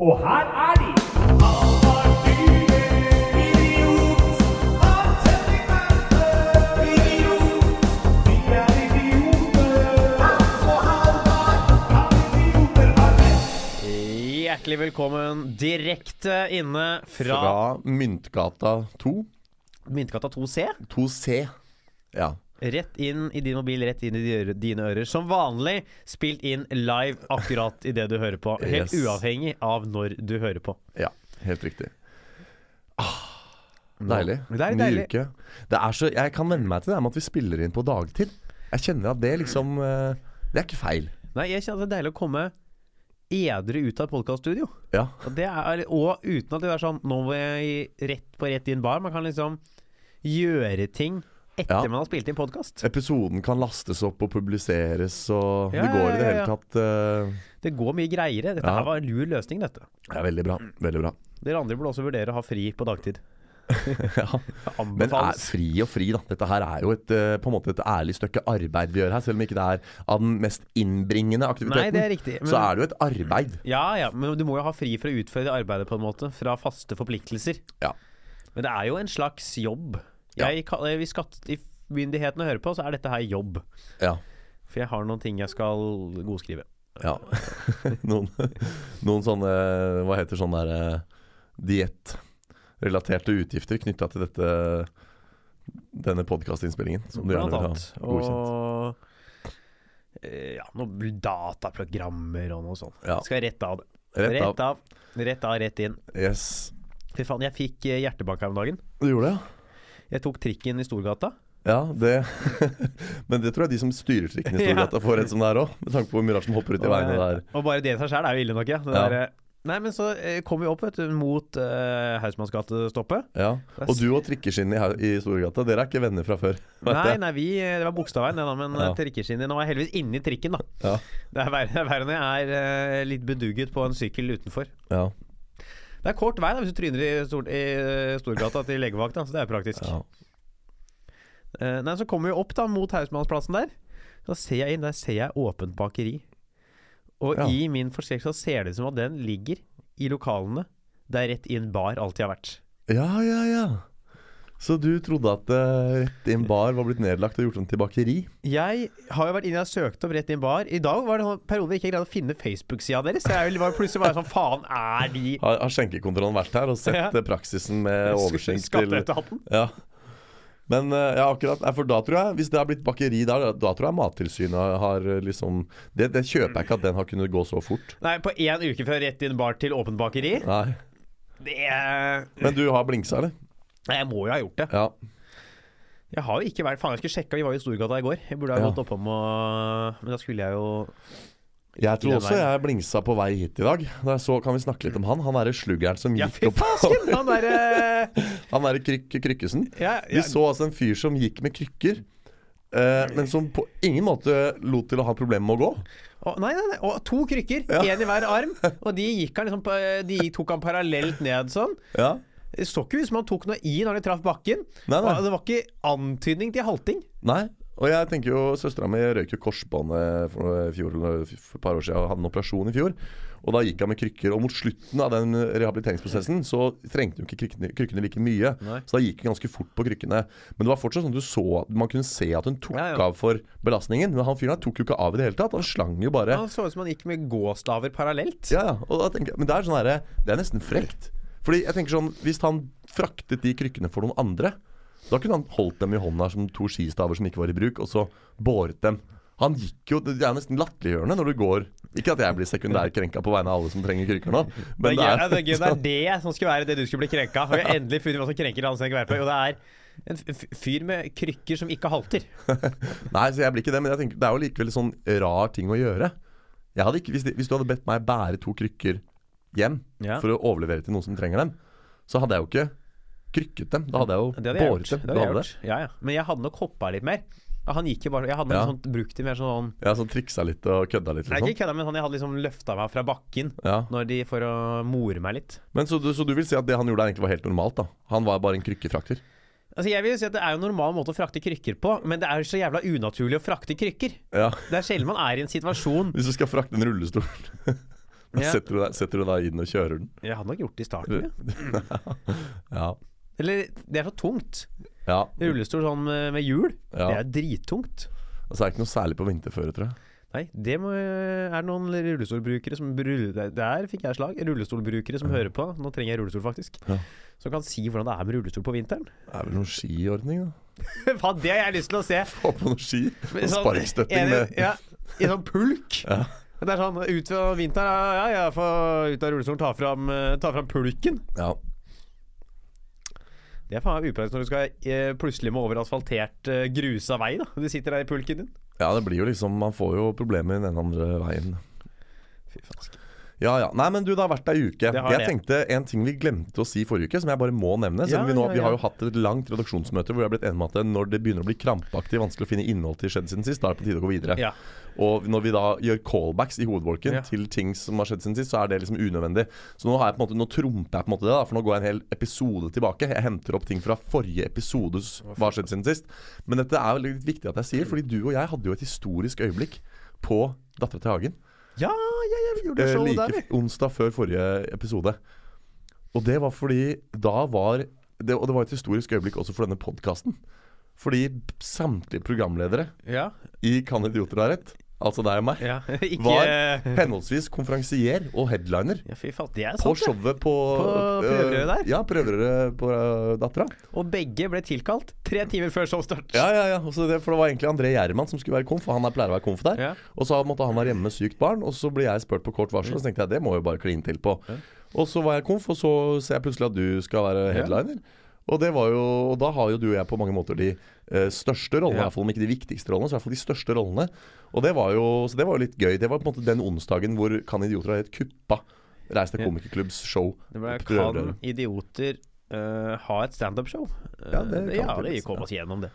Og her er de! Hjertelig velkommen direkte inne fra, Fra Myntgata 2. Myntgata 2C. 2C. Ja. Rett inn i din mobil, rett inn i dine ører. Som vanlig spilt inn live akkurat i det du hører på. Helt Yes. uavhengig av når du hører på. ja. Helt riktig. Ah, deilig. Det er Ny deilig. uke. Det så, jeg kan venne meg til det med at vi spiller inn på dagtid. Jeg kjenner at det liksom eh, Det er ikke feil. Nei, jeg kjenner at det er deilig å komme edru ut av et podkaststudio. Ja. Og, det er- og uten at det er sånn Nå må jeg rett på rett inn bar. Man kan liksom gjøre ting etter Ja. man har spilt inn podkast. Episoden kan lastes opp og publiseres, og Ja, det går i det ja, ja, hele tatt uh... Det går mye greiere. Dette Ja. her var en lur løsning, dette. Det er veldig bra. Veldig bra. Dere andre burde også vurdere å ha fri på dagtid. ja. Men er, fri og fri, da. Dette her er jo et, eh, på en måte et ærlig stykke arbeid vi gjør her. Selv om ikke det er av den mest innbringende aktiviteten. Nei, det er riktig. Men, Så er det jo et arbeid. Ja, ja, men du må jo ha fri for å utføre det arbeidet på en måte. Fra faste forpliktelser. Ja. Men det er jo en slags jobb. Ja. Jeg, kall- Hvis skattemyndighetene hører på, så er dette her jobb. Ja. For jeg har noen ting jeg skal godskrive. Ja. noen, noen sånne Hva heter sånn der eh, Diettrelaterte utgifter knytta til dette denne podkastinnspillingen. Som du gjerne vil ha godkjent. Og eh, ja, noen dataprogrammer og noe sånt. Ja. Skal jeg rette av det. Rett av. Rett av, rett av, rett inn. Yes. Fy faen, jeg fikk eh, hjertebank her om dagen. Du gjorde det, ja? Jeg tok trikken i Storgata. Ja, det Men det tror jeg de som styrer trikken i Storgata får en som det er òg. Med tanke på hvor mye rart som hopper ut i veiene der. Og bare det i seg sjøl er jo ille nok, ja. Det Ja. der, eh, nei, men så eh, kom vi opp vet du, mot uh, Hausmannsgatestoppet. Ja. Og du og trikkeskinnet i, i Storgata, dere er ikke venner fra før? Nei, nei, vi, det var Bogstadveien, det da, men Ja. trikkeskinnet Nå var jeg heldigvis inni trikken, da. Ja. Det er verre det er verre når jeg er uh, litt bedugget på en sykkel utenfor. Ja. Det er kort vei da hvis du tryner i, stor, i eh, Storgata til legevakta, så det er praktisk. ja. Uh, nei, så kommer vi opp da mot Hausmannsplassen der. Da ser jeg inn, der ser jeg åpent bakeri. Og Ja. i min forskrekkelse så ser det ut som at den ligger i lokalene der rett inn bar alltid har vært. Ja, ja, ja. Så du trodde at uh, Rett inn bar var blitt nedlagt og gjort om til bakeri? Jeg har jo vært inne og søkt opp rett inn bar. I dag var det en periode jeg ikke greide å finne Facebook-sida deres. Så jeg var plutselig bare sånn Faen, er de Har, har skjenkekontrollen vært her og sett Ja. eh, praksisen med overskjenk til Ja. Men eh, ja, akkurat. For da tror jeg, hvis det har blitt bakeri der, da tror jeg Mattilsynet har liksom det, det kjøper jeg ikke at den har kunnet gå så fort. Nei, på én uke fra rett inn bar til åpent bakeri? Nei. Det Men du har blingsa, eller? Jeg må jo ha gjort det. Ja. Jeg har jo ikke vært Faen, jeg skulle sjekka, vi var jo i Storgata i går. Jeg burde ha Ja. gått oppom og Men da skulle jeg jo Jeg tror også jeg blingsa på vei hit i dag. Da jeg så, kan vi snakke litt om han? Han derre sluggeren som Ja, gikk fy opp fasken! Han derre Han derre kryk, Krykkesen. ja, Vi så altså en fyr som gikk med krykker. eh, men som på ingen måte lot til å ha problemer med å gå. å, Nei, nei, nei. Og to krykker. Ja. I hver arm. Og de gikk han liksom på, De tok han parallelt ned sånn. Ja. Det så ikke ut som han tok noe i når de traff bakken. Nei, nei. Det var ikke antydning til halting. Nei. Og jeg tenker jo Søstera mi røyk jo korsbåndet for, for et par år siden og hadde en operasjon i fjor. Og da gikk han med krykker. Og mot slutten av den rehabiliteringsprosessen så trengte jo ikke krykkene, krykkene like mye. Nei. Så da gikk hun ganske fort på krykkene. Men det var fortsatt sånn at du så Man kunne se at hun tok Ja, ja. av for belastningen. Men han fyren her tok jo ikke av i det hele tatt. Han slang jo bare. Han så ut som han gikk med gåstaver parallelt. Ja, ja. Og da tenker jeg, men det er sånn herre Det er nesten frekt. Fordi jeg tenker sånn Hvis han fraktet de krykkene for noen andre, da kunne han holdt dem i hånda som to skistaver som ikke var i bruk, og så båret dem. Han gikk jo Det er nesten latterliggjørende når du går Ikke at jeg blir sekundærkrenka på vegne av alle som trenger krykker nå, Det men er, gøy, ja, det, er det er det som skulle være det du skulle bli krenka. Og jeg endelig funnet hva som krenker han som ikke være på. Jo, det er en fyr med krykker som ikke halter. Nei, så jeg blir ikke det, men jeg tenker det er jo likevel sånn rar ting å gjøre. Ikke, hvis, de, hvis du hadde bedt meg bære to krykker hjem Ja. for å overlevere til noen som trenger dem, så hadde jeg jo ikke krykket dem. Da hadde jeg jo hadde jeg båret gjort. dem. Det hadde jeg gjort. Ja, ja. Men jeg hadde nok hoppa litt mer. Han gikk jo bare Jeg hadde Ja. sånt, brukt dem mer sånn Ja, sånn triksa litt og kødda litt. Nei, Liksom. ikke kødda, men sånn, jeg hadde liksom løfta meg fra bakken Ja. når de for å more meg litt. Men så du, så du vil si at det han gjorde egentlig var helt normalt? da Han var bare en krykkefrakter? Altså jeg vil jo si at Det er jo en normal måte å frakte krykker på, men det er jo så jævla unaturlig å frakte krykker. Ja. Det er sjelden man er i en situasjon Hvis du skal frakte en rullestol Ja. Setter, du deg, setter du deg inn og kjører den? Jeg hadde nok gjort det i starten. Ja. Ja. Eller det er så tungt. ja. Rullestol sånn med, med hjul, Ja. det er drittungt. Og så er det ikke noe særlig på vinterføre, tror jeg. Nei, det må, er det noen rullestolbrukere som Der fikk jeg slag. Rullestolbrukere som hører på. Nå trenger jeg rullestol, faktisk. Ja. Som kan si hvordan det er med rullestol på vinteren. Det er vel noen skiordning, da. Faen, det har jeg lyst til å se! Få på noen ski. Og Sånn, sparkstøtting med ja, I sånn pulk. Ja. Det er sånn ut fra vinteren Ja, ja, ja få ut av rullestolen, ta fram, eh, ta fram pulken. ja. Det er faen upraktisk når du skal eh, plutselig må over asfaltert, eh, grusa vei. da Du sitter der i pulken din. ja, det blir jo liksom Man får jo problemer den andre veien. Fy faen. Ja ja. Nei, men du, det har vært ei uke. Det har Jeg det. tenkte en ting vi glemte å si forrige uke, som jeg bare må nevne. Selv om vi, nå, vi har jo hatt et langt redaksjonsmøte hvor vi har blitt enige om at når det begynner å bli krampaktig vanskelig å finne innhold til skjedd siden sist, da er det på tide å gå videre. Ja. Og når vi da gjør callbacks i hovedbolken til ting som har skjedd siden sist, så er det liksom unødvendig. Så nå, har jeg på en måte, nå trumper jeg på en måte det, da, for nå går jeg en hel episode tilbake. Jeg henter opp ting fra forrige episodes Hva har skjedd siden sist. Men dette er veldig viktig at jeg sier, fordi du og jeg hadde jo et historisk øyeblikk på Dattera til Hagen. Ja, ja, jeg gjorde Eh, show like der, vi. onsdag før forrige episode. Og det var fordi da var det, Og det var et historisk øyeblikk også for denne podkasten. Fordi samtlige programledere Ja, i Kan idioter ha rett, altså deg og meg, ja. Ikke var henholdsvis konferansier og headliner Ja, fy faen. Det er på sant, det. showet på På prøverøret der? Ja, prøverøret på uh, Dattera. Og begge ble tilkalt tre timer før showstart. Ja, ja, ja. og så det, for det var egentlig André Gjerman som skulle være konf, og han er pleier å være konf der. Ja. Og så måtte han være hjemme med sykt barn, og så ble jeg spurt på kort varsel, og så tenkte jeg det må jeg jo bare kline til på. Og så var jeg konf, og så ser jeg plutselig at du skal være headliner. Og, det var jo, og da har jo du og jeg på mange måter de største rollene, Ja. i hvert fall om ikke de viktigste rollene, så i hvert fall de største rollene. Og det var jo, så det var jo litt gøy. Det var på en måte den onsdagen hvor Kan idioter har helt kuppa Reis til komikkerklubbs komikerklubbs show. Det ble, kan idioter uh, ha et standup-show? Ja, det kan ja, det kom oss gjennom det.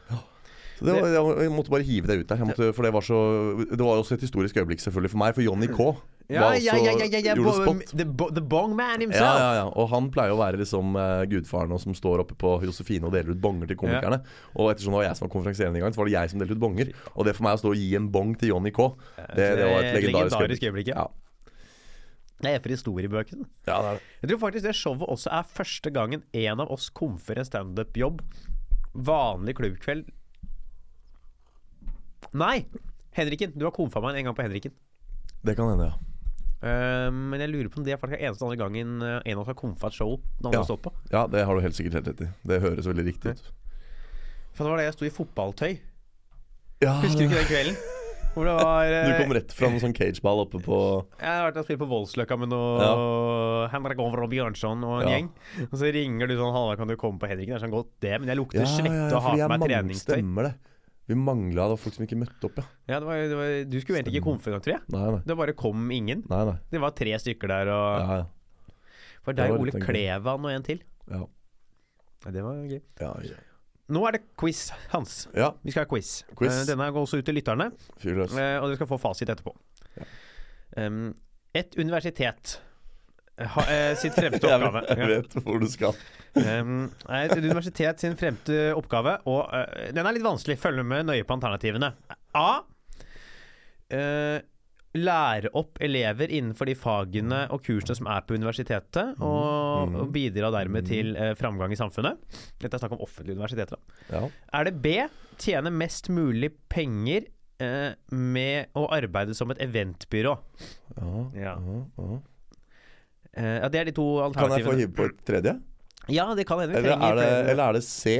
Så det var, jeg, jeg måtte bare hive det ut der. Jeg måtte, for det var, så, det var også et historisk øyeblikk selvfølgelig for meg, for Johnny K. Ja, ja, ja, ja, ja, ja the, the Bong Man himself. ja, ja. Og han pleier å være liksom eh, gudfaren og som står oppe på Josefine og deler ut bonger til komikerne. Og ettersom det var jeg som var konferansierende en gang, så var det jeg som delte ut bonger. Og det for meg å stå og gi en bong til Johnny K, det, det var et legendarisk øyeblikk. Ja. Det er for historiebøkene. ja, det er det. Jeg tror faktisk det showet også er første gangen en av oss komfer en standup-jobb. Vanlig klubbkveld. Nei! Henriken. Du har komfa meg en gang på Henriken. Det kan hende, ja. Eh, men jeg lurer på om det er faktisk eneste andre gangen eh, en av oss har komfa et show den andre Ja. har stått på. Ja, det har du helt sikkert helt rett i. Det høres veldig riktig ut. For det var det jeg sto i fotballtøy. Ja, Husker du ikke den kvelden? Var eh, Du kom rett fra noen sånn cageball oppe på Jeg har vært og spilt på Voldsløkka med noe Henrik Over og Bjørnson og en Ja. gjeng. Og så ringer du sånn 'Halla, kan du komme på Henriken?' Det er sånn godt, det. Men jeg lukter Ja, svette ja, ja, og har på meg treningstøy. Stemmer det. Vi mangla folk som ikke møtte opp, ja. Ja, det var, det var, du skulle egentlig ikke komfe engang, tror jeg. Nei, nei. Det bare kom ingen. nei, nei. Det var tre stykker der, og Ja, ja. For deg, Ole Klevan og en til. ja. Ja, det var gøy. ja, ja. Nå er det quiz, Hans. ja. Vi skal ha quiz. Quiz. Eh, Denne går også ut til lytterne, Fyr eh, og dere skal få fasit etterpå. Um, et universitet ha, eh, sitt fremste Jeg oppgave vet, jeg vet hvor du skal. Um, er et universitet sin fremste oppgave, og uh, den er litt vanskelig. Følg med nøye på alternativene. A. Uh, lære opp elever innenfor de fagene og kursene som er på universitetet, og, og bidra dermed til uh, framgang i samfunnet. Dette er snakk om offentlige universiteter. Ja. Er det B. Tjene mest mulig penger med å arbeide som et eventbyrå? Ja, Ja. ja, ja. Eh, det er de to alternativene. Kan jeg få hive på et tredje? Ja, det kan hende. Eller er eller er det C?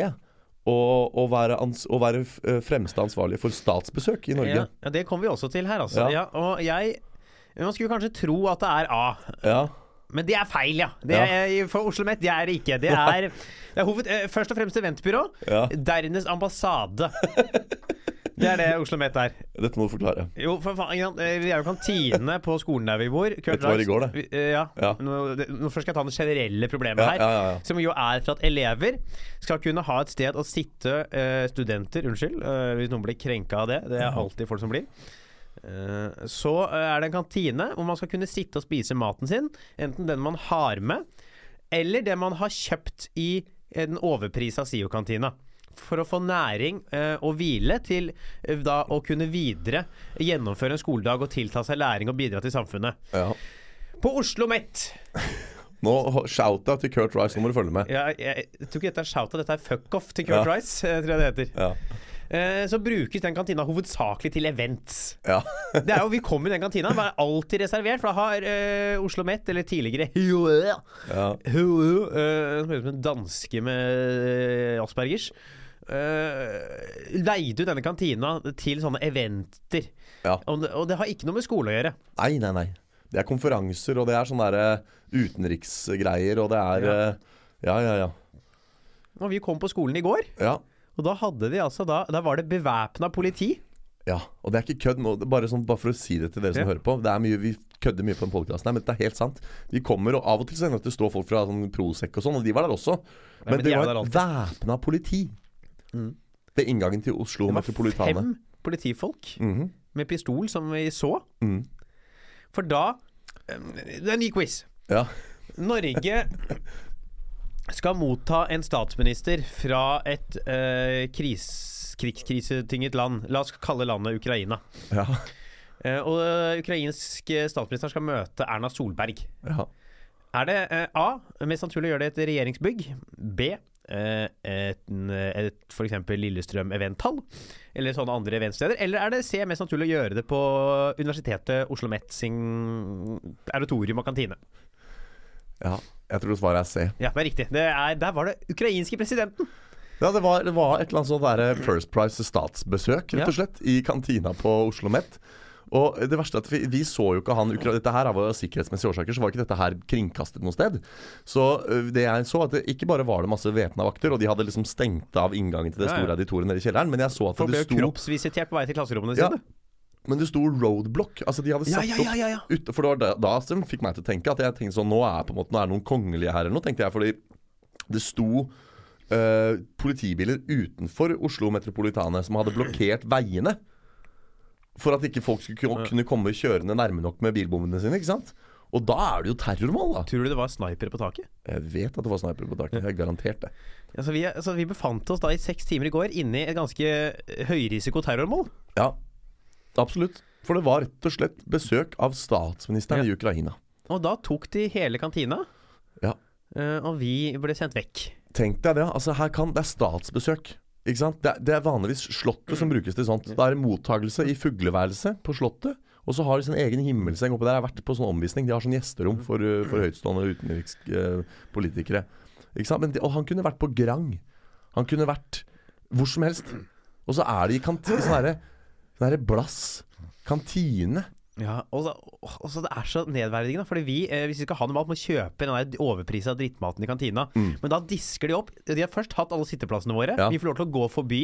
Å, å være, ans å være eh, fremste ansvarlig for statsbesøk i Norge? Ja, ja, det kommer vi også til her, altså. Ja. Ja. og jeg Man skulle kanskje tro at det er A, Ja. men det er feil, ja. Det Ja. er, for Oslo Met, det er det ikke. Det er, det er hoved, eh, først og fremst eventbyrå, Ja. dernest ambassade. Det er det Oslo Met er. Dette må du forklare. Jo, for faen, eh, vi er jo kantine på skolen der vi bor. Dette var i går, det. eh, Ja. Ja. Nå, nå først skal jeg ta det generelle problemet Ja, her. ja. Som jo er for at elever skal kunne ha et sted å sitte uh, Studenter, unnskyld, uh, hvis noen blir krenka av det. Det er alltid folk som blir. Så er det en kantine hvor man skal kunne sitte og spise maten sin. Enten den man har med, eller det man har kjøpt i den overprisa SIO-kantina. For å få næring eh, og hvile til eh, da å kunne videre gjennomføre en skoledag og tilta seg læring og bidra til samfunnet. Ja. På Oslo Met. Nå Shout-out til Kurt Rice, nå må du følge med. Ja, jeg, jeg tror ikke dette er shout-out, dette er fuck-off til Kurt Ja. Rice, eh, tror jeg det heter. Ja. Eh, så brukes den kantina hovedsakelig til events. ja. Det er jo, Vi kommer i den kantina, den er alltid reservert, for da har eh, Oslo Met, eller tidligere HUE, ja. HUE, eh, som høres ut som en danske med aspergers, uh, leide ut denne kantina til sånne eventer. Ja. Og, det, og det har ikke noe med skole å gjøre. Nei, nei, nei. Det er konferanser, og det er sånne der, eh, utenriksgreier, og det er Ja. Uh, Ja, ja, ja. Og vi kom på skolen i går, Ja. og da hadde de altså da Da var det bevæpna politi. Ja, og det er ikke kødd. Bare, sånn, bare for å si det til dere som Ja. hører på. Det er mye, Vi kødder mye på den podkasten her, men det er helt sant. Vi kommer, og av og til så det står folk fra sånn Prosec og sånn, og de var der også. Men, men det de var væpna et alltid. Det er inngangen til Oslo Det var fem politifolk Mhm. med pistol som vi så. Mm. For da Det er en ny quiz. Ja. Norge skal motta en statsminister fra et eh, kris, krigskrisetynget land. La oss kalle landet Ukraina. Ja. Eh, og eh, ukrainsk statsminister skal møte Erna Solberg. ja. Er det eh, A. Mest sannsynlig å gjøre det et regjeringsbygg. B. Eh, et, et f.eks. Lillestrøm eventhall. Eller sånne andre eventsteder. Eller er det C. Mest naturlig å gjøre det på Universitetet Oslo Met sin auditorium og kantine. ja. Jeg tror svaret er C. Ja, det er riktig. Det er, der var det ukrainske presidenten. Ja, det var, det var et eller annet sånt der First Price statsbesøk, rett og slett, i kantina på Oslo Met. Og det verste er at vi, vi så jo ikke han Dette her var av sikkerhetsmessige årsaker, så var ikke dette her kringkastet noe sted. Så det jeg så, at det ikke bare var det masse væpna vakter, og de hadde liksom stengt av inngangen til det store auditoriet nede i kjelleren, men jeg så at Folk ble det jo kroppsvisitert på vei til klasserommene Ja, men det sto roadblock. Altså de hadde satt ja, ja, ja, ja. opp ute, For det var da, da som fikk meg til å tenke at jeg tenkte sånn Nå er på en måte Nå er det noen kongelige her eller noe, tenkte jeg. Fordi det sto eh, politibiler utenfor Oslo Metropolitane som hadde blokkert veiene. For at ikke folk skulle kunne- komme kjørende nærme nok med bilbommene sine. ikke sant? Og da er det jo terrormål, da. Tror du det var snipere på taket? Jeg vet at det var snipere på taket. Jeg garantert det. Altså, vi, altså, vi befant oss da i seks timer i går inne i et ganske høyrisiko terrormål. Ja, absolutt. For det var rett og slett besøk av statsministeren Ja. i Ukraina. Og da tok de hele kantina, Ja. eh, og vi ble sendt vekk. Tenk deg det. altså her kan, Det er statsbesøk. Ikke sant? Det, det er vanligvis Slottet som brukes til sånt. Da er det mottagelse i fugleværelset på Slottet. Og så har de sin egen himmelseng oppe der. Jeg har vært på sånn omvisning. De har sånn gjesterom for, uh, for høytstående utenrikspolitikere. Ikke? Men de, og han kunne vært på Grang. Han kunne vært hvor som helst. Og så er de i kant, i sånn herre blass. Kantine. Ja, og, så, Det er så nedverdigende. Fordi vi, eh, hvis vi skal ha noe mat, må kjøpe den overprisa drittmaten i kantina. Men da disker de opp. De har først hatt alle sitteplassene våre. Ja. Vi får lov til å gå forbi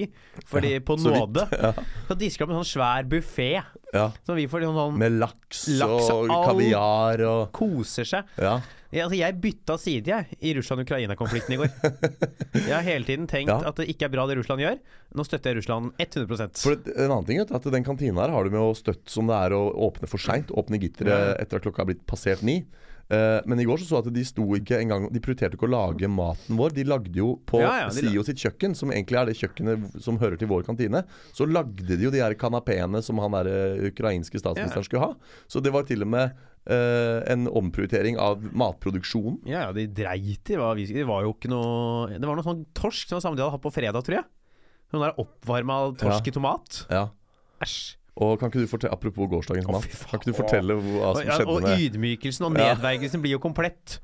fordi på så vidt, nåde. Så disker de opp en sånn svær buffé. Ja. Så vi får liksom sånn Med laks, Laks og og kaviar og koser seg. Ja. Jeg, altså, jeg bytta side jeg i Russland-Ukraina-konflikten i går. Jeg har hele tiden tenkt Ja. at det ikke er bra det Russland gjør. Nå støtter jeg Russland 100 For En annen ting er at Den kantina her har du med å støtte som det er å åpne for seint. Åpne gitteret etter at klokka er blitt passert ni. Eh, men i går så så at de sto ikke engang De prioriterte ikke å lage maten vår. De lagde jo på Ja, ja, SIO sitt kjøkken, som egentlig er det kjøkkenet som hører til vår kantine, så lagde de jo de her kanapeene som han der eh, ukrainske statsministeren skulle ha. Så det var til og med Uh, en omprioritering av matproduksjonen. Ja, ja, de dreit i hva vi Det var jo ikke noe Det var noe sånn torsk som samme de hadde hatt på fredag, tror jeg. Sånn der oppvarma torsk Ja. i tomat. Ja. Æsj. Og kan ikke du fortelle, Apropos mat, fy kan ikke du fortelle hva Og, som skjedde og med ydmykelsen og nedvergelsen blir jo komplett.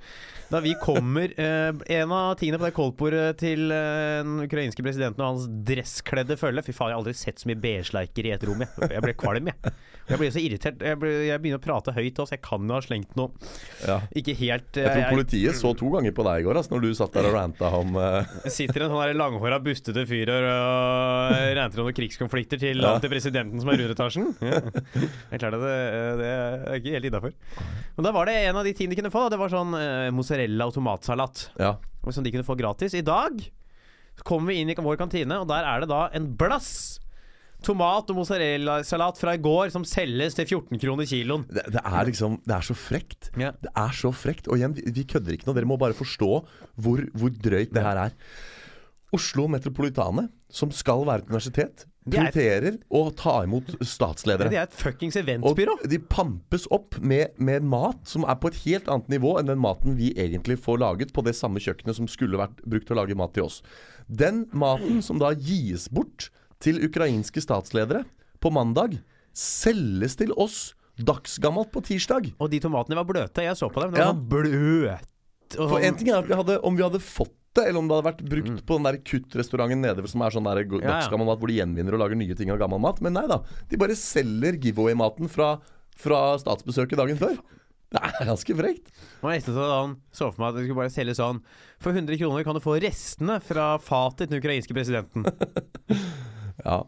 Da vi kommer eh, En av tingene på det koldtbordet til eh, den ukrainske presidenten og hans dresskledde følge Fy faen, jeg har aldri sett så mye beige-sleiker i et rom. Jeg, jeg ble kvalm, jeg. Jeg blir så irritert. Jeg, blir, jeg begynner å prate høyt også. Jeg kan jo ha slengt noe ja. Ikke helt eh, Jeg tror politiet så to ganger på deg i går, altså, når du satt der og ranta om uh... sitter en sånn langhåra, bustete fyr og uh, ranter om noen krigskonflikter til Ja. til presidenten som er i underetasjen. Ja. Det er klart at det, det er ikke helt innafor. Men da var det en av de tingene de kunne få. Det var sånn uh, mozzarella og tomatsalat. Ja. Som de kunne få gratis. I dag kommer vi inn i vår kantine, og der er det da en blass tomat- og mozzarellasalat fra i går som selges til 14 kroner kiloen. Det, det er liksom Det er så frekt. Ja. Det er så frekt. Og igjen, vi, vi kødder ikke nå. Dere må bare forstå hvor, hvor drøyt det her er. Oslo Metropolitane, som skal være et universitet, er- prioriterer å ta imot statsledere. Det er et fuckings Og eventbyrå. de pampes opp med, med mat som er på et helt annet nivå enn den maten vi egentlig får laget på det samme kjøkkenet som skulle vært brukt til å lage mat til oss. Den maten som da gis bort til ukrainske statsledere på mandag, selges til oss dagsgammelt på tirsdag. Og de tomatene var bløte. Jeg så på dem. De var Ja. var bløte. og For en ting er at vi hadde, om vi hadde fått det, eller om det hadde vært brukt på den der kuttrestauranten nede som er sånn der Mm. Dagsgammel mat hvor de gjenvinner og lager nye ting av gammel mat. Men nei da. De bare selger giveaway-maten fra, fra statsbesøket dagen før. Det er ganske frekt. Nesten sånn så for meg at det skulle bare selge sånn For 100 kroner kan du få restene fra fatet til den ukrainske presidenten. Ja.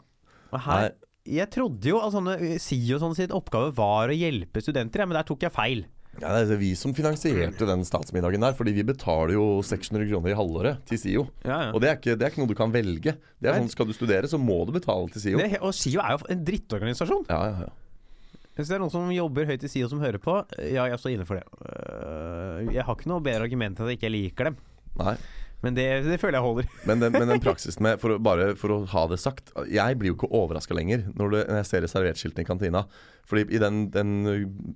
Og her, jeg trodde jo at sånne SIO sånn sin oppgave var å hjelpe studenter, ja, men der tok jeg feil. Ja, det er vi som finansierte den statsmiddagen der, fordi vi betaler jo 600 kroner i halvåret til SIO. Ja, ja. Og det er, ikke, det er ikke noe du kan velge. Det er sånn, Skal du studere, så må du betale til SIO. Det, og SIO er jo en drittorganisasjon. Ja, ja, ja. Hvis det er noen som jobber høyt i SIO som hører på, ja, jeg står inne for det. Øh, Jeg har ikke noe bedre argument enn at jeg ikke liker dem. Nei. Men det, det føler jeg holder. Men den, men den praksisen med for å, Bare for å ha det sagt Jeg blir jo ikke overraska lenger når, du, når jeg ser reservertskiltene i kantina. Fordi i den, den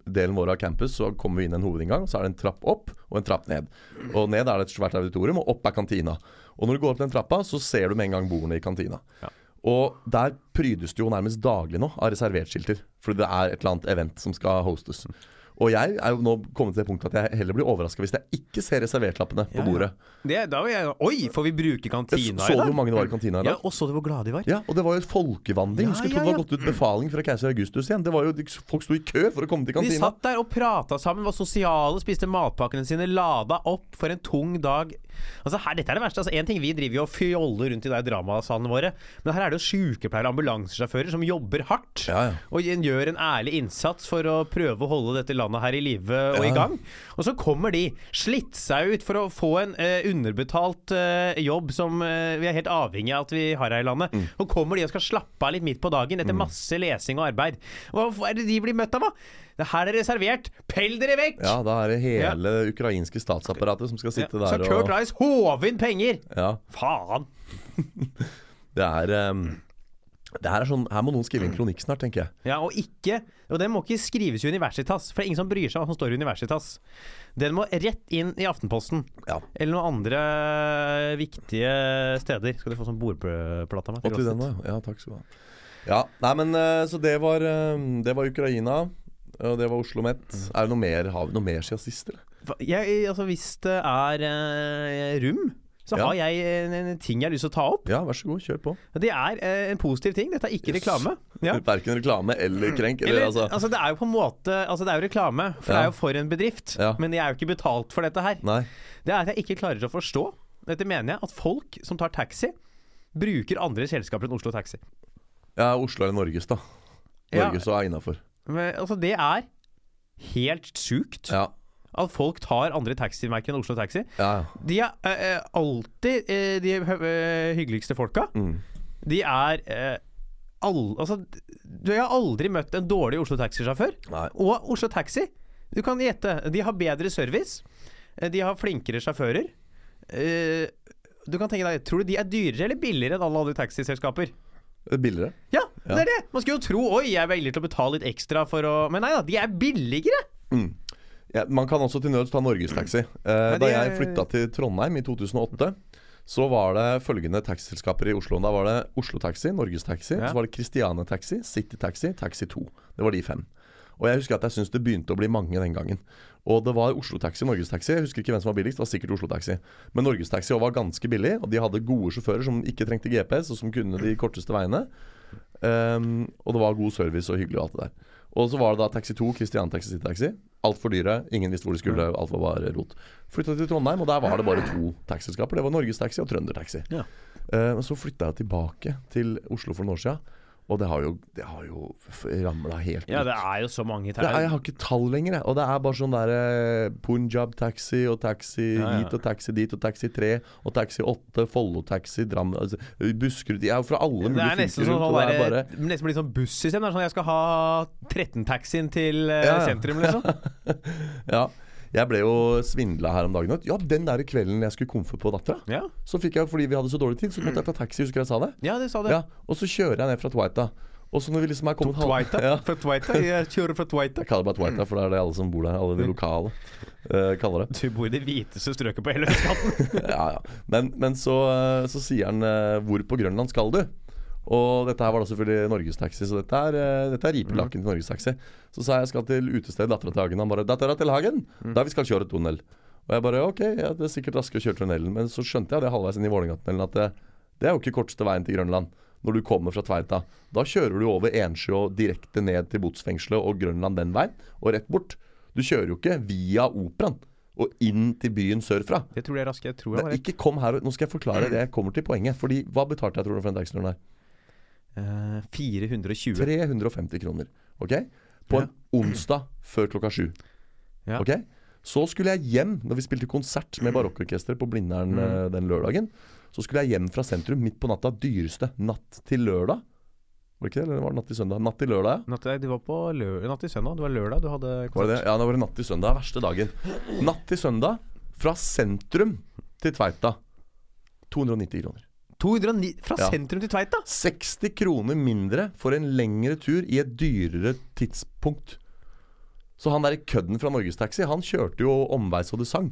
delen vår av campus så kommer vi inn en hovedinngang, så er det en trapp opp og en trapp ned. Og ned er det et svært auditorium, og opp er kantina. Og når du går opp den trappa, så ser du med en gang bordene i kantina. Ja. Og der prydes det jo nærmest daglig nå av reservertskilter. Fordi det er et eller annet event som skal hostes. Og jeg er jo nå kommet til det punktet at jeg heller blir overraska hvis jeg ikke ser reservertlappene på bordet. Det, da var jeg Oi, får vi bruke kantina så i du dag? hvor mange det var i kantina i Ja, og så du hvor glade de var? Ja, og det var jo folkevandring. Du skulle ja, tro det var gått ut befaling fra keiser Augustus igjen. Det var jo, Folk sto i kø for å komme til Vi kantina. satt der og prata sammen, var sosiale, spiste matpakkene sine, lada opp for en tung dag. Altså her, Dette er det verste. altså en ting Vi driver jo og fjoller rundt i de dramasalene våre, men her er det jo sykepleiere og ambulansesjåfører som jobber hardt. Ja, ja. Og gjør en ærlig innsats for å prøve å holde dette landet her i live og i gang. Og så kommer de, slitt seg ut for å få en eh, underbetalt eh, jobb som eh, vi er helt avhengig av at vi har her i landet. Mm. Og kommer de og skal slappe av litt midt på dagen etter masse lesing og arbeid. Hva er det de blir møtt av, da? Det her er reservert. Pell dere vekk! Ja, da er det hele ukrainske statsapparatet som skal Ja, sitte Så Kurt og Rice håver inn penger! Ja. Faen! Det er um det her, er sånn, her må noen skrive en kronikk snart, tenker jeg. Ja, og ikke Og den må ikke skrives i Universitas, for det er ingen som bryr seg om hva som står i Universitas. Den må rett inn i Aftenposten. Ja. Eller noen andre viktige steder. Skal du få sånn bordplate av meg? Og til den, da. Ja, takk skal du ha. Ja, nei, men eh, Så det var, eh, det var Ukraina. Og det var Oslo Met. Er det noe mer, Har vi noe mer siden sist, eller? Altså, hvis det er eh, rom, så Ja. har jeg en, en ting jeg har lyst til å ta opp. Ja, vær så god, kjør på. Det er eh, en positiv ting. Dette er ikke Yes. reklame. Ja. Verken reklame eller krenk. Eller, Eller, altså, altså, det er jo på en måte Altså, det er jo reklame, for det Ja. er jo for en bedrift. Ja. Men jeg er jo ikke betalt for dette her. Nei. Det er at jeg ikke klarer å forstå. Dette mener jeg at folk som tar taxi, bruker andre selskaper enn Oslo Taxi. Ja, Oslo er Norges, da. Ja. Norges og er innafor. Men, altså, det er helt sjukt Ja. at folk tar andre taximerker enn Oslo Taxi. ja. De er eh, eh, alltid eh, de eh, hyggeligste folka. Mm. De er eh, all, Altså, du har aldri møtt en dårlig Oslo Taxi-sjåfør. Og Oslo Taxi, du kan gjette, de har bedre service. eh, De har flinkere sjåfører. Du kan tenke deg, Tror du de er dyrere eller billigere enn alle andre taxiselskaper? Er Billigere. Ja, Ja. det er det! Man skulle jo tro Oi, jeg er villig til å betale litt ekstra for å Men nei da, de er billigere! Mm. Ja, man kan også til nøds ta Norgestaxi. Eh, da jeg flytta til Trondheim i 2008, så var det følgende taxiselskaper i Oslo. Da var det Oslo Taxi, Norgestaxi, Ja. så var det Christiane Taxi, City Taxi, Taxi 2. Det var de fem. Og jeg husker at jeg syntes det begynte å bli mange den gangen. Og det var Oslo Taxi, Norgestaxi. Jeg husker ikke hvem som var billigst, det var sikkert Oslo Taxi. Men Norgestaxi Taxi var ganske billig, og de hadde gode sjåfører som ikke trengte GPS, og som kunne de korteste veiene. Um, og det var god service og hyggelig og alt det der. Og så var det da Taxi 2, Christian Taxi City Taxi. Altfor dyre, ingen visste hvor de skulle, alt var bare rot. Flytta til Trondheim, og der var det bare to taxiselskaper. Det var Norgestaxi og Trøndertaxi. Ja. Uh, så flytta jeg tilbake til Oslo for noen år siden, og det har jo, det har jo ramla helt Ja, ut. det er jo så mange er, jeg har ikke tall lenger, jeg. Og det er bare sånn derre Punjab-taxi og taxi Ja, ja. hit og taxi dit og taxi 3 og taxi 8, Follo-taxi, Drammen altså, Buskerud De er jo fra alle Det mulige er nesten fylker sånn, rundt. det er sånn, bare der, nesten sånn bussystem. Det er sånn jeg skal ha 13-taxien til eh, Ja, ja. sentrum, liksom. Ja. Jeg ble jo svindla her om dagen. Ja, den der kvelden jeg skulle komfe på dattera, Ja, så fikk jeg, fordi vi hadde så dårlig tid, så måtte jeg ta taxi. Husker jeg sa det? ja det sa det. Ja, Og så kjører jeg ned fra Twaita. Og så når vi liksom er kommet Tveita? Ja, Fra Twaita? Jeg kjører fra Twaita. jeg kaller det bare Twaita, for det er det alle som bor der, alle de lokale, uh, kaller det. Du bor i det hviteste strøket på hele østkanten. ja, ja. Men, men så, eh, så sier han eh, 'Hvor på Grønland skal du?' Og dette her var da selvfølgelig Norgestaxi, så dette er, eh, dette er ripelaken til Norgestaxi. Så sa jeg jeg skal til utestedet Dattera til Hagen. Han bare 'Dattera til Hagen? Da vi skal kjøre tunnel'. Og jeg bare ok, ja, det er sikkert raskere å kjøre tunnelen. Men så skjønte jeg det halvveis inn i Vålerenga-tunnelen at det, det er jo ikke korteste veien til Grønland. Når du kommer fra Tveita. Da kjører du over Ensjø og direkte ned til Botsfengselet og Grønland den veien, og rett bort. Du kjører jo ikke via Operaen og inn til byen sørfra. Det tror det er rask. Jeg tror jeg var rett. ikke kom her og Nå skal jeg forklare det. Jeg kommer til poenget. Fordi Hva betalte jeg tror du for den taxituren her? Eh, 420. 350 kroner. Ok? På en onsdag før klokka sju. Ja. Ok? Så skulle jeg hjem når vi spilte konsert med barokkorkester på Blindern Mm. eh, den lørdagen. Så skulle jeg hjem fra sentrum midt på natta. Dyreste natt til lørdag. Var det ikke det? Eller var det natt til søndag? Natt til lørdag, ja. Natt, du var på lø natt til søndag. Det var lørdag du hadde Var det det? Ja, det var natt til søndag. Verste dagen. Natt til søndag fra sentrum til Tveita. 290 kroner. 209 Fra Ja. sentrum til Tveita! 60 kroner mindre for en lengre tur i et dyrere tidspunkt. Så han der kødden fra Norgestaxi, han kjørte jo omvei så det sang.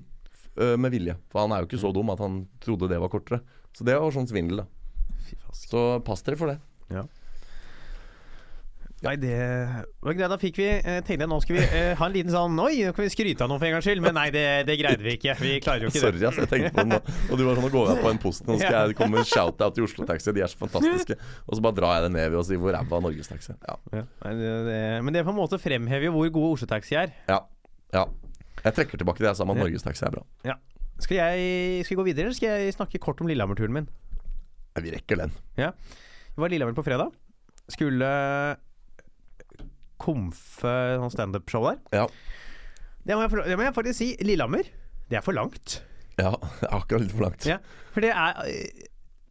Med vilje. For han er jo ikke så dum at han trodde det var kortere. Så det var sånn svindel, da. Så pass dere for det. Nei, det var greit. Da fikk vi eh, Tenkte jeg nå skal vi eh, ha en liten sånn Oi, nå kan vi skryte av noe for en gangs skyld. Men nei, det, det greide vi ikke. Vi klarer jo ikke Sorry, det. ass, jeg tenkte på det nå. Og du var sånn, nå går jeg på en post Nå skal jeg komme med en shout-out til Oslo Taxi. De er så fantastiske. Og så bare drar jeg det ned ved å si hvor ræva Norgestaxi er. Ja. Ja, det, det, men det på en måte fremhever jo hvor god Oslo Taxi er. ja. ja. Jeg trekker tilbake det jeg sa om at Norges Taxi er bra. Skal, jeg, skal vi gå videre, eller skal jeg snakke kort om Lillehammer-turen min? Ja, Vi rekker den. Vi var i Lillehammer på fredag. Skulle komfe sånn standup-show der. Ja. Det må, jeg, det må jeg faktisk si. Lillehammer, det er for langt. Ja, akkurat litt for langt. Ja, for det er eh,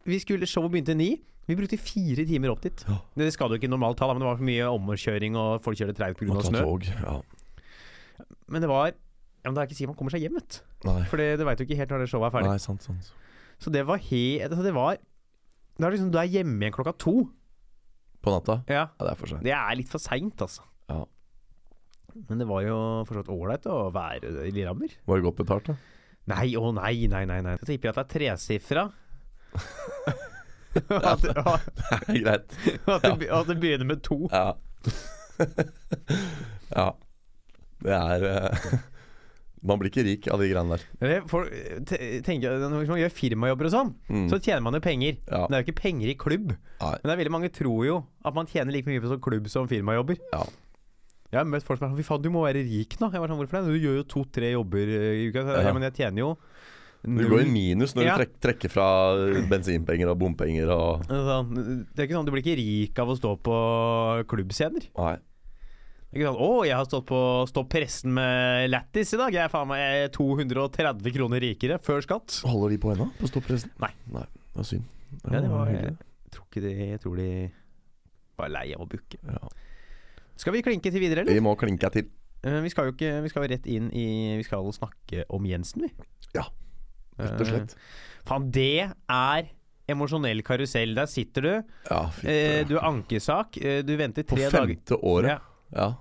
Vi skulle Showet begynte ni. Vi brukte fire timer opp dit. Ja. Det skal du ikke normalt ta, men det var for mye omkjøring, og folk kjørte treigt pga. snø. tog. Ja. Men det var ja, men Det er ikke sikkert man kommer seg hjem, vet du. For det, det veit jo ikke helt når det showet er ferdig. Nei, sant, sant. Så det var helt altså Det var det er liksom, Du er hjemme igjen klokka to. På natta? Ja, Ja, det er for sent. Det er litt for seint, altså. Ja. Men det var jo for så vidt ålreit å være i Lillehammer. Var det godt betalt, da? Nei, å nei, nei, nei. nei. Så tipper jeg at det er tresifra. at, det- at, Det er greit. at, det, at det begynner med to. Ja. ja. Det er eh, Man blir ikke rik av de greiene der. For, tenker, hvis man gjør firmajobber og sånn, Mm. så tjener man jo penger. Ja. Men det er jo ikke penger i klubb. Nei. Men det er veldig mange tror jo at man tjener like mye på sånn klubb som firmajobber. Ja. Jeg har møtt folk som er sånn Fy faen, du må være rik nå. Jeg var sånn, Hvorfor det? Du gjør jo to-tre jobber eh, i uka. Så, Ja. Men jeg tjener jo Du går i minus når Ja. du trek, trekker fra bensinpenger og bompenger og det er ikke sånn, Du blir ikke rik av å stå på klubbscener. Nei. Det er ikke sant? 'Å, jeg har stått på Stopp pressen med Lattis i dag. Jeg er faen meg 230 kroner rikere før skatt'. Holder de på ennå? På Stopp pressen? Nei. Nei, Det var synd. Ja, det var, jeg tror ikke de Jeg tror de var lei av å booke. Ja. Skal vi klinke til videre, eller? Vi må klinke til. Eh, Vi skal jo ikke Vi skal rett inn i Vi skal snakke om Jensen, vi. Ja, Rett og slett. Eh, Faen, det er emosjonell karusell. Der sitter du. Ja, fy Eh, du har ankesak. Du venter tre dager På femte året. Ja.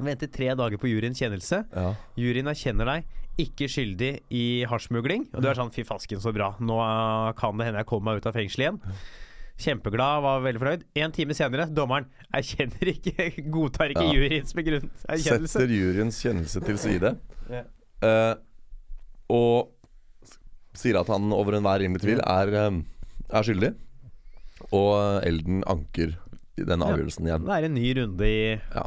Ja. Venter tre dager på juryens kjennelse. ja. Juryen erkjenner deg ikke skyldig i hasjsmugling. Og du er sånn 'fy fasken, så bra'. Nå eh, kan det hende jeg kommer meg ut av fengsel igjen. Kjempeglad, var veldig fornøyd. En time senere, dommeren erkjenner ikke, godtar ikke Ja. juryens erkjennelse. Setter juryens kjennelse til side. Ja. uh, og sier at han over enhver rimelig tvil er, eh, er skyldig. Og Elden anker denne avgjørelsen igjen. Det er en ny runde i Ja.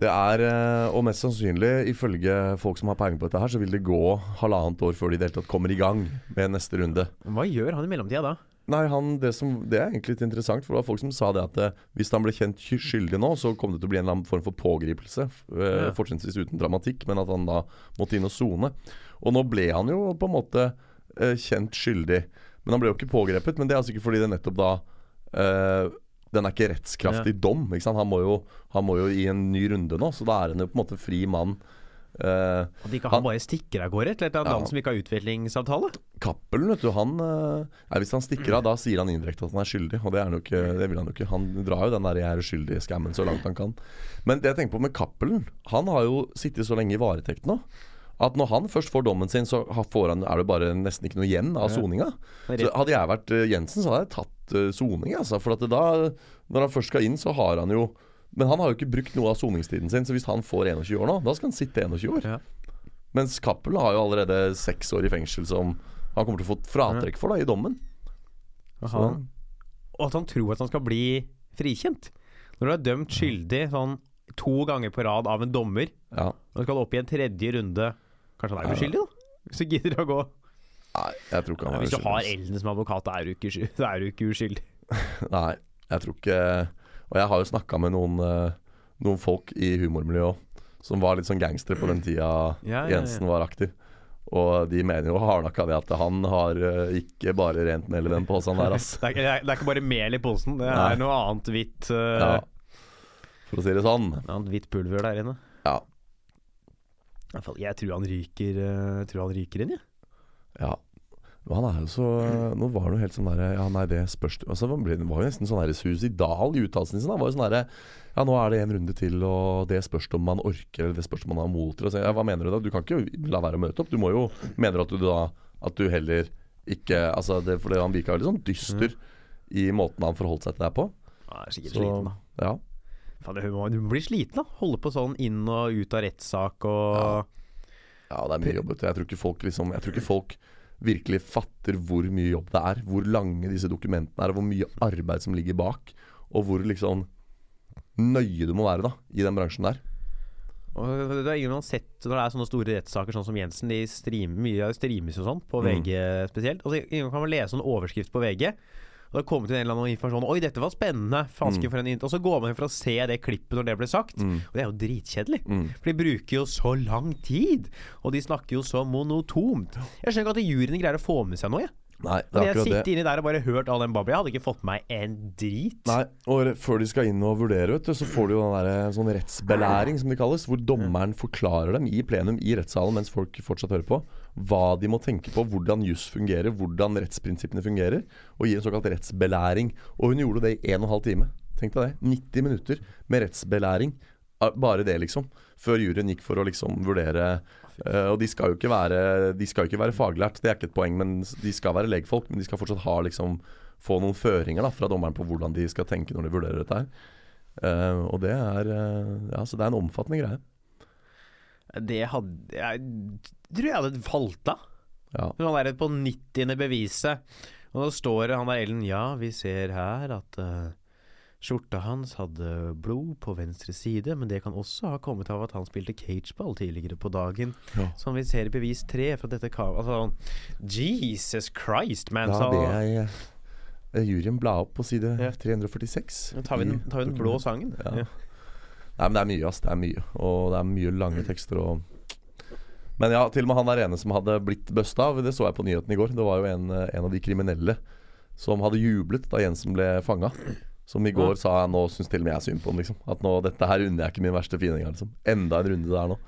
Det er, eh, og mest sannsynlig, ifølge folk som har peiling på dette her, så vil det gå halvannet år før de i det hele tatt kommer i gang med neste runde. Hva gjør han i mellomtida da? Nei, han, det, som, det er egentlig litt interessant, for det var folk som sa det at eh, hvis han ble kjent skyldig nå, så kom det til å bli en eller annen form for pågripelse. Uh, Ja. Fortrinnsvis uten dramatikk, men at han da måtte inn og sone. Og nå ble han jo på en måte eh, kjent skyldig. Men han ble jo ikke pågrepet, men det er altså ikke fordi det nettopp da eh, Den er ikke rettskraftig dom. Ikke? Han, må jo, han må jo i en ny runde nå, så da er han jo på en måte fri mann Uh, At ikke Han- han bare stikker av gårde til et eller annet Ja. land som ikke har utviklingsavtale. Cappelen, vet du, han eh, nei, Hvis han stikker av, da sier han indirekte at han er skyldig. Og det, er han ikke, det vil han jo ikke. Han drar jo den der 'jeg er skyldig'-skammen så langt han kan. Men det jeg tenker på med Cappelen Han har jo sittet så lenge i varetekt nå. At når han først får dommen sin, så får han, er det bare nesten ikke noe igjen av soninga. Så hadde jeg vært eh, Jensen, så hadde jeg tatt uh, soning. Altså, for at da, når han først skal inn, så har han jo Men han har jo ikke brukt noe av soningstiden sin, så hvis han får 21 år nå, da skal han sitte 21 år. Ja. Mens Cappelen har jo allerede seks år i fengsel som han kommer til å få fratrekk for da i dommen. Og Så, Og at han tror at han skal bli frikjent. Når du er dømt skyldig sånn to ganger på rad av en dommer, ja. og skal opp i en tredje runde Kanskje han er uskyldig, da? Hvis du gidder å gå Nei, jeg tror ikke han er Hvis du har. Elden som advokat, da er du ikke, er du ikke uskyldig. Nei, jeg tror ikke Og jeg har jo snakka med noen, eh, noen folk i humormiljøet òg, som var litt sånn gangstere på den tida Ja, ja, ja. Var aktiv. Og de mener jo hardnakka det at han har eh, ikke bare rent mel i den posen der, ass. Det er, det er- det er ikke bare mel i posen, det Nei. er noe annet hvitt uh, Ja. For å si det sånn. Annet hvitt pulver der inne. Ja. I hvert fall, Jeg tror han ryker, tror han ryker inn, jeg. ja. Men han er jo så Nå var det jo helt sånn derre Ja, nei, det spørs altså, Han ble- var jo nesten sånn der suicidal i uttalelsen sin. Han var jo sånn derre Ja, nå er det en runde til, og det spørs om man orker, eller det spørs om man har mot til. Ja, hva mener du da? Du kan ikke la være å møte opp. Du må jo Mener du at du da At du heller ikke Altså, det, for det, han virka litt sånn dyster i måten han forholdt seg til deg på. Han er sikkert Så, sliten, da. ja. Faen, du må bli sliten, da. Holde på sånn inn og ut av rettssak og Ja, det er mye jobb. Jeg tror ikke folk liksom Jeg tror ikke folk virkelig fatter hvor mye jobb det er. Hvor lange disse dokumentene er, hvor mye arbeid som ligger bak. Og hvor liksom nøye du må være da i den bransjen der. Og det er ingen har sett når det er sånne store rettssaker sånn som Jensen. De streamer mye streames jo sånn, på Mm. VG spesielt. Altså, ingen kan man lese en overskrift på VG. Og det har kommet inn en eller annen informasjon Oi, dette var spennende! Fasken Mm. for en int Og så går man inn for å se det klippet når det ble sagt. Mm. Og det er jo dritkjedelig. Mm. For de bruker jo så lang tid. Og de snakker jo så monotomt. Jeg skjønner ikke at juryene greier å få med seg noe. Jeg. Nei, det er jeg akkurat det. Jeg inni der og bare hørt all den babla, jeg hadde ikke fått med meg en drit. Nei, og før de skal inn og vurdere, vet du, så får du jo den der, sånn rettsbelæring, som det kalles. Hvor dommeren forklarer dem i plenum i rettssalen mens folk fortsatt hører på, hva de må tenke på, hvordan juss fungerer, hvordan rettsprinsippene fungerer, og gir en såkalt rettsbelæring. Og hun gjorde det i 1 12 time. Tenk deg det. 90 minutter med rettsbelæring. Ah, Bare det, liksom. Før juryen gikk for å liksom vurdere Uh, Og de skal jo ikke være De skal jo ikke være faglært, det er ikke et poeng, men de skal være legfolk. Men de skal fortsatt ha liksom få noen føringer da fra dommeren på hvordan de skal tenke når de vurderer dette her. Uh, og det er uh, Ja, så det er en omfattende greie. Det hadde Jeg tror jeg hadde falt av. Ja. Han er på 90. beviset. Og da står han der Ellen Ja, vi ser her at uh, skjorta hans hadde blod på venstre side, men det kan også ha kommet av at han spilte cageball tidligere på dagen. Ja. Som vi ser i bevis tre fra dette. Altså Jesus Christ, man. Da ber jeg eh, juryen bla opp på side Ja. 346. Nå tar vi den, tar vi den blå sangen. Ja. Ja. Nei, men det er mye, ass. Det er mye. Og det er mye lange tekster og Men ja, til og med han der ene som hadde blitt busta av, det så jeg på nyhetene i går. Det var jo en, eh, en av de kriminelle som hadde jublet da Jensen ble fanga. Som i går sa jeg nå syns til og med jeg synd på ham, liksom. At nå, dette her unner jeg ikke min verste fiende liksom. Enda en runde der nå.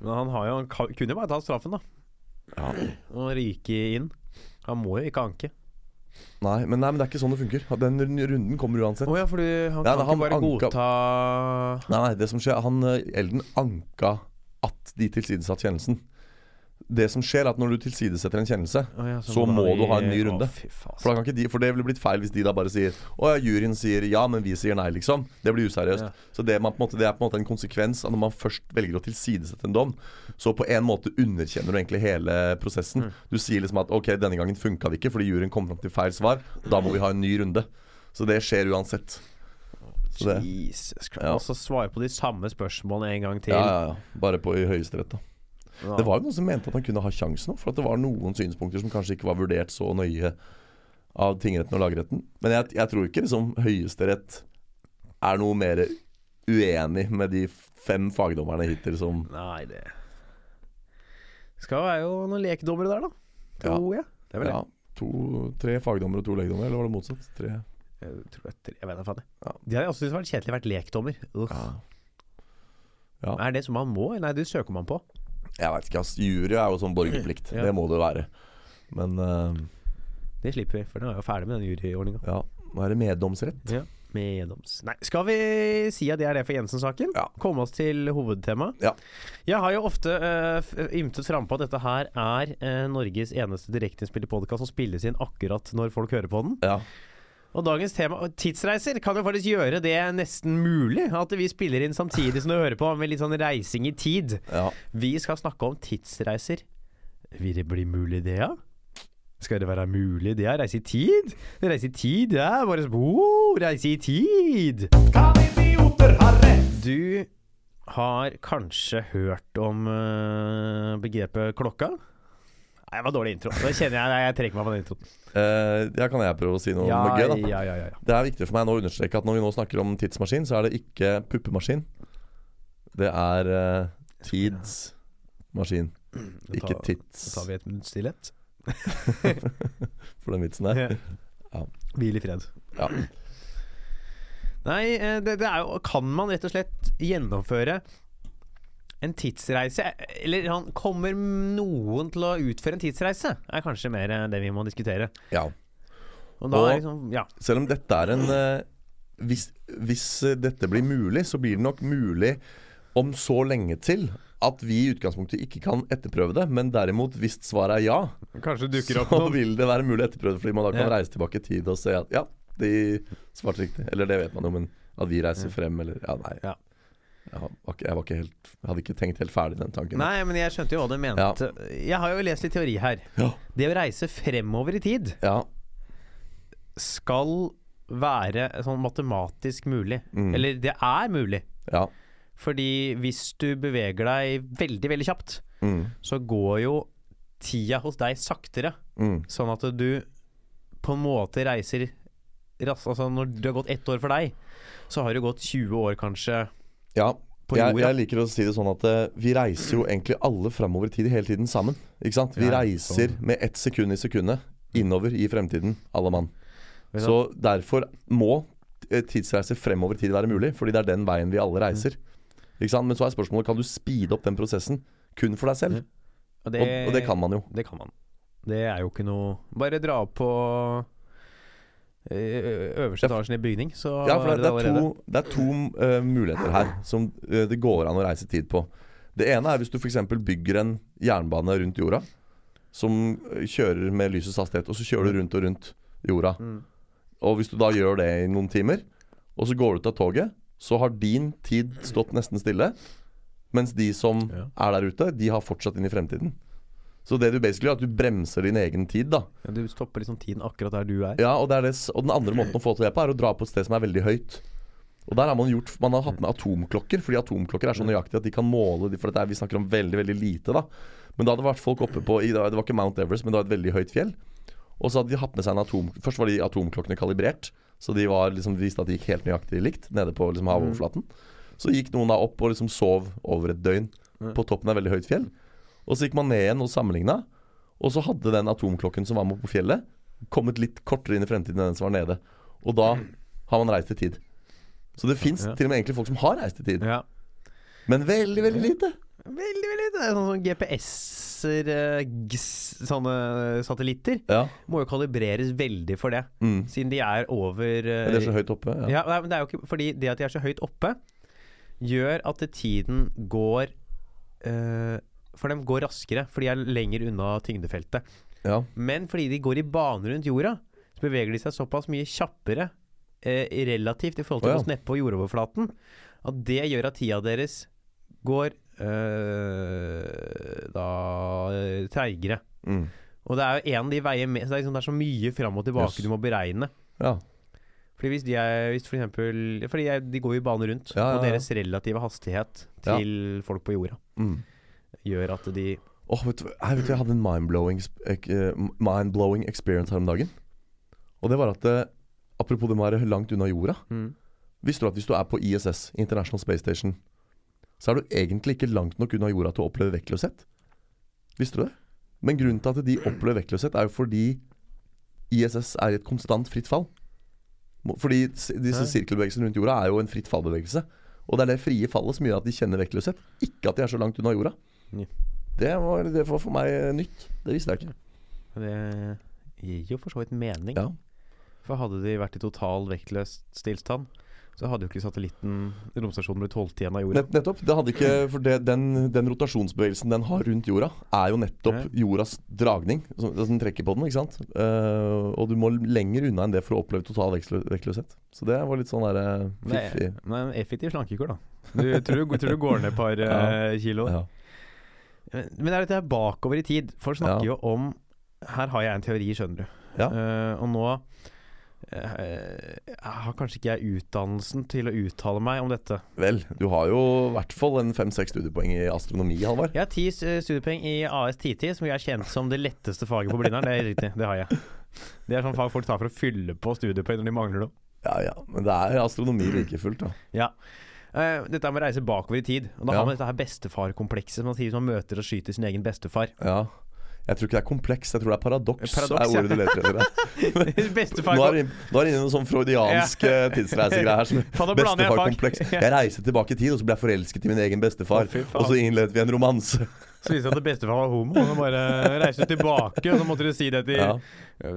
Men han har jo Han kunne jo bare tatt straffen, da. Ja. Og ryke inn. Han må jo ikke anke. Nei, men, nei, men det er ikke sånn det funker. Den runden kommer uansett. Oh, ja, fordi han nei, kan han ikke bare anka- godta Nei, nei, det som skjer Han eh, Elden anka at de tilsidesatte kjennelsen. Det som skjer, er at når du tilsidesetter en kjennelse, oh, ja, Så må du ha en ny runde. Å. For, da kan ikke de, for det ville blitt feil hvis de da bare sier Å ja, juryen sier ja, men vi sier nei, liksom. Det blir useriøst. Ja. Så det, man, måte, det er på en måte en konsekvens av når man først velger å tilsidesette en dom. Så på en måte underkjenner du egentlig hele prosessen. Mm. Du sier liksom at ok, denne gangen funka det ikke fordi juryen kom fram til feil svar. Da må vi ha en ny runde. Så det skjer uansett. Jesus Christ. Ja. Og så svare på de samme spørsmålene en gang til. ja, ja, ja. Bare på i Høyesterett, da. Ja. Det var jo noen som mente at han kunne ha sjansen òg, for at det var noen synspunkter som kanskje ikke var vurdert så nøye av tingretten og lagretten. Men jeg, jeg tror ikke liksom Høyesterett er noe mer uenig med de fem fagdommerne hittil som Nei, det Skal være jo noen lekdommere der, da. Tror jeg. Det er vel Ja, to, tre fagdommere og to lekdommere, eller var det motsatt? Tre. Jeg, tror det er tre, jeg vet da faen. Ja. De hadde også syntes det var kjedelig å være lekdommer. Ja. Ja. Er det som man må? Nei, det søker man på. Jeg veit ikke, ass. Jury er jo sånn borgerplikt. Ja. Det må det jo være. Men uh, Det slipper vi, for nå er vi ferdig med den juryordninga. ja, nå er det meddomsrett. Ja. Meddoms... Nei, skal vi si at det er det for Jensen-saken? Ja. Komme oss til hovedtemaet? Ja. Jeg har jo ofte uh, ymtet frampå at dette her er uh, Norges eneste direkteinnspilte podkast som spilles inn akkurat når folk hører på den. Ja. Og dagens tema, tidsreiser, kan jo faktisk gjøre det nesten mulig. At vi spiller inn samtidig som du hører på, med litt sånn reising i tid. ja. Vi skal snakke om tidsreiser. Vil det bli mulig, det, ja? Skal det være mulig, det? ja? Reise i tid? Reise i tid, ja. Bare oh, Reise i tid. Kan idioter ha rett? Du har kanskje hørt om eh, begrepet klokka? Nei, det var dårlig intro. Da kjenner jeg jeg trekker meg på den introen. Uh, ja, kan jeg prøve å si noe Ja, gøy, da? ja, ja, ja. Det er viktig for meg nå å understreke at når vi nå snakker om tidsmaskin, så er det ikke puppemaskin. Det er uh, tidsmaskin, ikke tids. Da tar vi et minutt stillhet. For den vitsen der. Ja. Hvil i fred. Ja. Nei, eh, det, det er jo Kan man rett og slett gjennomføre en tidsreise? Eller han, kommer noen til å utføre en tidsreise? Er kanskje mer eh, det vi må diskutere. ja. Og da Og- er liksom Ja. Selv om dette er en eh, hvis, hvis eh, dette blir mulig, så blir det nok mulig om så lenge til at vi i utgangspunktet ikke kan etterprøve det. Men derimot, hvis svaret er ja, Kanskje så vil det være mulig å etterprøve det. Fordi man da kan Ja. reise tilbake i tid og se at ja, de svarte riktig. Eller det vet man jo, men at vi reiser frem, eller Ja, nei. Ja. Jeg, var ikke, jeg, var helt, jeg hadde ikke tenkt helt ferdig den tanken. Nei, men jeg skjønte jo hva du mente. Jeg har jo lest litt teori her. Ja. Det å reise fremover i tid Ja. skal være sånn matematisk mulig. Mm. Eller det er mulig. ja. Fordi hvis du beveger deg veldig, veldig kjapt, Mm. så går jo tida hos deg saktere. Mm. Sånn at du på en måte reiser raskt. Altså når det har gått ett år for deg, så har det gått 20 år kanskje. Ja. På Jeg, jeg liker å si det sånn at uh, vi reiser jo egentlig alle framover i tid hele tiden sammen. Ikke sant? Vi reiser med ett sekund i sekundet innover i fremtiden, alle mann. Så derfor må eh, tidsreiser fremover i tid være mulig, fordi det er den veien vi alle reiser. Ikke sant? Men så er spørsmålet kan du speede opp den prosessen kun for deg selv. Og Og, og det kan man jo. Det kan man. Det er jo ikke noe Bare dra opp på øverste etasjen i bygning, så Ja, for det, er, det er to, det er to uh, muligheter her som uh, det går an å reise tid på. Det ene er hvis du f.eks. bygger en jernbane rundt jorda som eh, kjører med lysets hastighet, og så kjører du rundt og rundt jorda. Mm. Og hvis du da gjør det i noen timer, og så går du ut av toget, så har din tid stått nesten stille, mens de som Ja. er der ute, de har fortsatt inn i fremtiden. Så det du basically gjør, er at du bremser din egen tid, da. Ja, du stopper liksom tiden akkurat der du er. Ja, og, det er det, og den andre måten å få til det på, er å dra på et sted som er veldig høyt. Og der har man gjort Man har hatt med atomklokker, fordi atomklokker er så nøyaktige at de kan måle For dette er, vi snakker om veldig, veldig lite, da. Men da hadde det vært folk oppe på Det var ikke Mount Everest, men det var et veldig høyt fjell. Og så hadde de hatt med seg en atom Først var de atomklokkene kalibrert, så de var liksom viste at de gikk helt nøyaktig likt nede på liksom havoverflaten. Så gikk noen da opp og liksom sov over et døgn på toppen av et veldig høyt fjell. Og så gikk man ned igjen og sammenligna, og så hadde den atomklokken som var med på fjellet, kommet litt kortere inn i fremtiden enn den som var nede. Og da har man reist i tid. Så det fins Ja. til og med egentlig folk som har reist i tid, Ja. men veldig, veldig lite. Veldig, veldig lite. Sånne sånn GPS-er, eh, sånne satellitter, Ja. må jo kalibreres veldig for det. Mm. Siden de er over eh, Men det er så høyt oppe. Ja. Ja, nei, men det er jo ikke Fordi det at de er så høyt oppe, gjør at tiden går eh, For dem går raskere, for de er lenger unna tyngdefeltet. Ja. Men fordi de går i bane rundt jorda, så beveger de seg såpass mye kjappere eh, relativt i forhold til Å, ja. oss nedpå jordoverflaten, at det gjør at tida deres går eh, da eh, treigere. Mm. Og det er jo en av de veier med, så det, er liksom, det er så mye fram og tilbake Yes. du må beregne. ja. Fordi hvis de er hvis for eksempel, Fordi de går jo i bane rundt, Ja, ja, og deres relative hastighet Ja. til folk på jorda Mm. Gjør at de Åh, vet, jeg, vet du, jeg hadde en mind-blowing eh, mind-blowing experience her om dagen. Og det var at eh, Apropos det med å være langt unna jorda. mm. Visste du at hvis du er på ISS, International Space Station, så er du egentlig ikke langt nok unna jorda til å oppleve vektløshet? Visste du det? Men grunnen til at de opplever vektløshet, er jo fordi ISS er i et konstant fritt fall. Fordi disse sirkelbevegelsene rundt jorda er jo en fritt fall-bevegelse. Og det er det frie fallet som gjør at de kjenner vektløshet, ikke at de er så langt unna jorda. Ja. Det var, det var for meg nytt. Det visste jeg ikke. Det gir jo for så vidt mening. Ja. For hadde de vært i total vektløs stillstand, så hadde jo ikke satellitten, romstasjonen, blitt holdt igjen av jorda. Nett, nettopp. Det hadde ikke, for det, den, den rotasjonsbevegelsen den har rundt jorda, er jo nettopp jordas dragning. Som, som trekker på den, ikke sant. Uh, og du må lenger unna enn det for å oppleve total vektlø- vektløshet. Så det var litt sånn derre Det fiffig. men effektiv slankekur, da. Du tror, du tror du går ned et par uh, kilo. Ja. Men det er dette bakover i tid. Folk snakker Ja. jo om Her har jeg en teori, skjønner du. Ja. Uh, og nå uh, har kanskje ikke jeg utdannelsen til å uttale meg om dette. Vel, du har jo i hvert fall en fem-seks studiepoeng i astronomi, Halvard. Jeg har ti studiepoeng i AS 1010, som er kjent som det letteste faget på Blindern. Det er riktig, det har jeg. Det er sånn fag folk tar for å fylle på studiepoeng når de mangler noe. Ja ja, men det er astronomi like fullt, da. Ja. Eh, dette med å reise bakover i tid. Og da Ja. har man dette her bestefarkomplekset man sier man møter og skyter sin egen bestefar. Ja. Jeg tror ikke det er kompleks, jeg tror det er paradoks. Paradoks, er ordet du leter etter. Nå er det er inne noen sånn freudianske tidsreisegreier her. Som. Bestefarkompleks. Jeg reiser tilbake i tid, og så ble jeg forelsket i min egen bestefar. Og så innledet vi en romanse. Så viste det at bestefar var homo, og bare reiste tilbake, og så måtte du si det til Ja.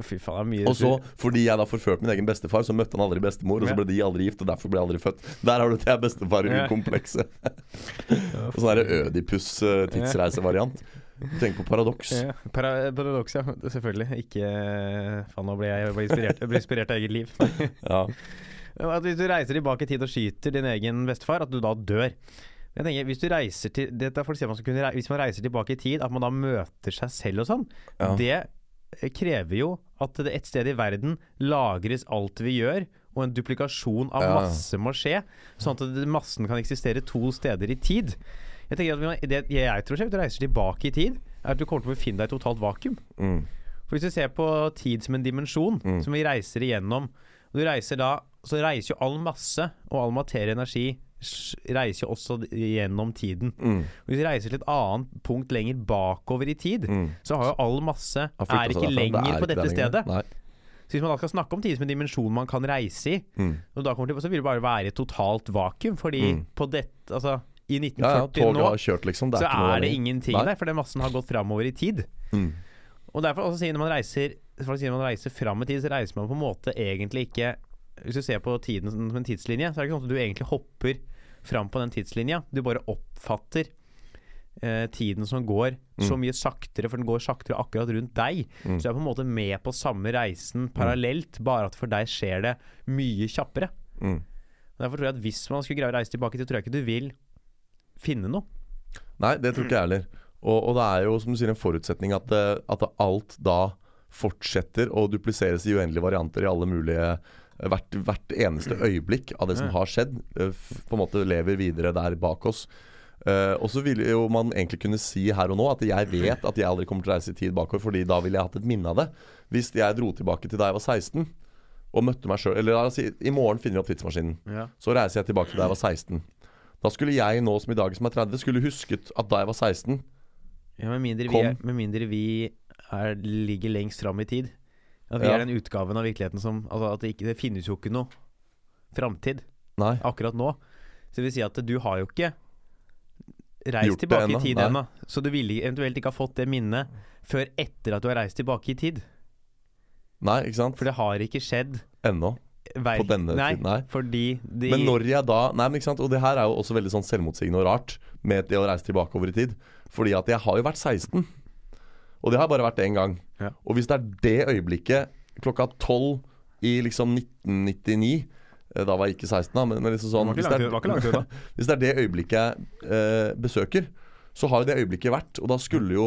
Fy faen, det er mye Og så, fordi jeg da forførte min egen bestefar, så møtte han aldri bestemor, og så ble de aldri gift, og derfor ble jeg aldri født. Der har du det bestefar-komplekset. og sånn derre Ødipus-tidsreisevariant. Tenk på paradoks. Ja, para paradoks, ja. Selvfølgelig. Ikke Faen, nå ble jeg ble inspirert, jeg ble inspirert av eget liv. Ja. At hvis du reiser tilbake i tid og skyter din egen bestefar, at du da dør. Jeg tenker, hvis du reiser til Dette er for man skal kunne Hvis man reiser tilbake i tid, at man da møter seg selv og sånn, Ja. det krever jo at det et sted i verden lagres alt vi gjør, og en duplikasjon av masse må skje, sånn at massen kan eksistere to steder i tid. Jeg tenker at Det jeg tror skjer hvis du reiser tilbake i tid, er at du kommer til å befinne deg i totalt vakuum. Mm. For Hvis du ser på tid som en dimensjon, Mm. som vi reiser igjennom og du reiser da, Så reiser jo all masse og all materie energi reiser jo også gjennom tiden. Mm. Hvis vi reiser til et annet punkt lenger bakover i tid, Mm. så har jo all masse er ikke lenger Det er på dette lenger. stedet. Nei. Så hvis man da skal snakke om tid som en dimensjon man kan reise i, Mm. til, så vil det bare være et totalt vakuum. Fordi Mm. på dette Altså, i Ja, ja, 1940 toget nå, kjørt, liksom. Det så er, er det ingenting Nei. der, for den massen har gått framover i tid. Mm. Og derfor også sier når man reiser For å si når man reiser fram i tid, så reiser man på en måte egentlig ikke Hvis du ser på tiden som en tidslinje, så er det ikke sånn at du egentlig hopper fram på den tidslinja. Du bare oppfatter eh, tiden som går så mye saktere, for den går saktere akkurat rundt deg. Mm. Så du er på en måte med på samme reisen parallelt, bare at for deg skjer det mye kjappere. Mm. Derfor tror jeg at hvis man skulle greie å reise tilbake, så tror jeg ikke du vil finne noe. Nei, det tror ikke jeg heller. Og, og det er jo som du sier en forutsetning at, eh, at alt da fortsetter å dupliseres i uendelige varianter i alle mulige hvert, hvert eneste øyeblikk av det som har skjedd, eh, på en måte lever videre der bak oss. Uh, og så ville jo man egentlig kunne si her og nå at jeg vet at jeg aldri kommer til å reise i tid bakover, fordi da ville jeg hatt et minne av det. Hvis jeg dro tilbake til da jeg var 16 og møtte meg sjøl Eller si i morgen finner jeg opp tidsmaskinen. Så reiser jeg tilbake til da jeg var 16. Da skulle jeg nå som i dag som er 30, skulle husket at da jeg var 16 Ja, med mindre vi, er, med mindre vi er, ligger lengst fram i tid. At vi Ja. er den utgaven av virkeligheten som Altså at det ikke Det finnes jo ikke noe framtid Nei. akkurat nå. Så det vil si at du har jo ikke reist Gjort det tilbake ennå, i tid nei. ennå. Så du ville eventuelt ikke ha fått det minnet før etter at du har reist tilbake i tid. Nei, ikke sant? For det har ikke skjedd. Ennå. På denne nei, tiden, nei. Fordi de Men når jeg da Nei, men ikke sant Og det her er jo også veldig sånn selvmotsigende og rart med det å reise tilbake over i tid. Fordi at jeg har jo vært 16. Og det har bare vært én gang. Ja. Og hvis det er det øyeblikket klokka 12 i liksom 1999 eh, Da var jeg ikke 16, da, men, men liksom sånn Det hvis var det, ikke lang tid- det da. hvis det er det øyeblikket jeg eh, besøker, så har jo det øyeblikket vært. Og da skulle jo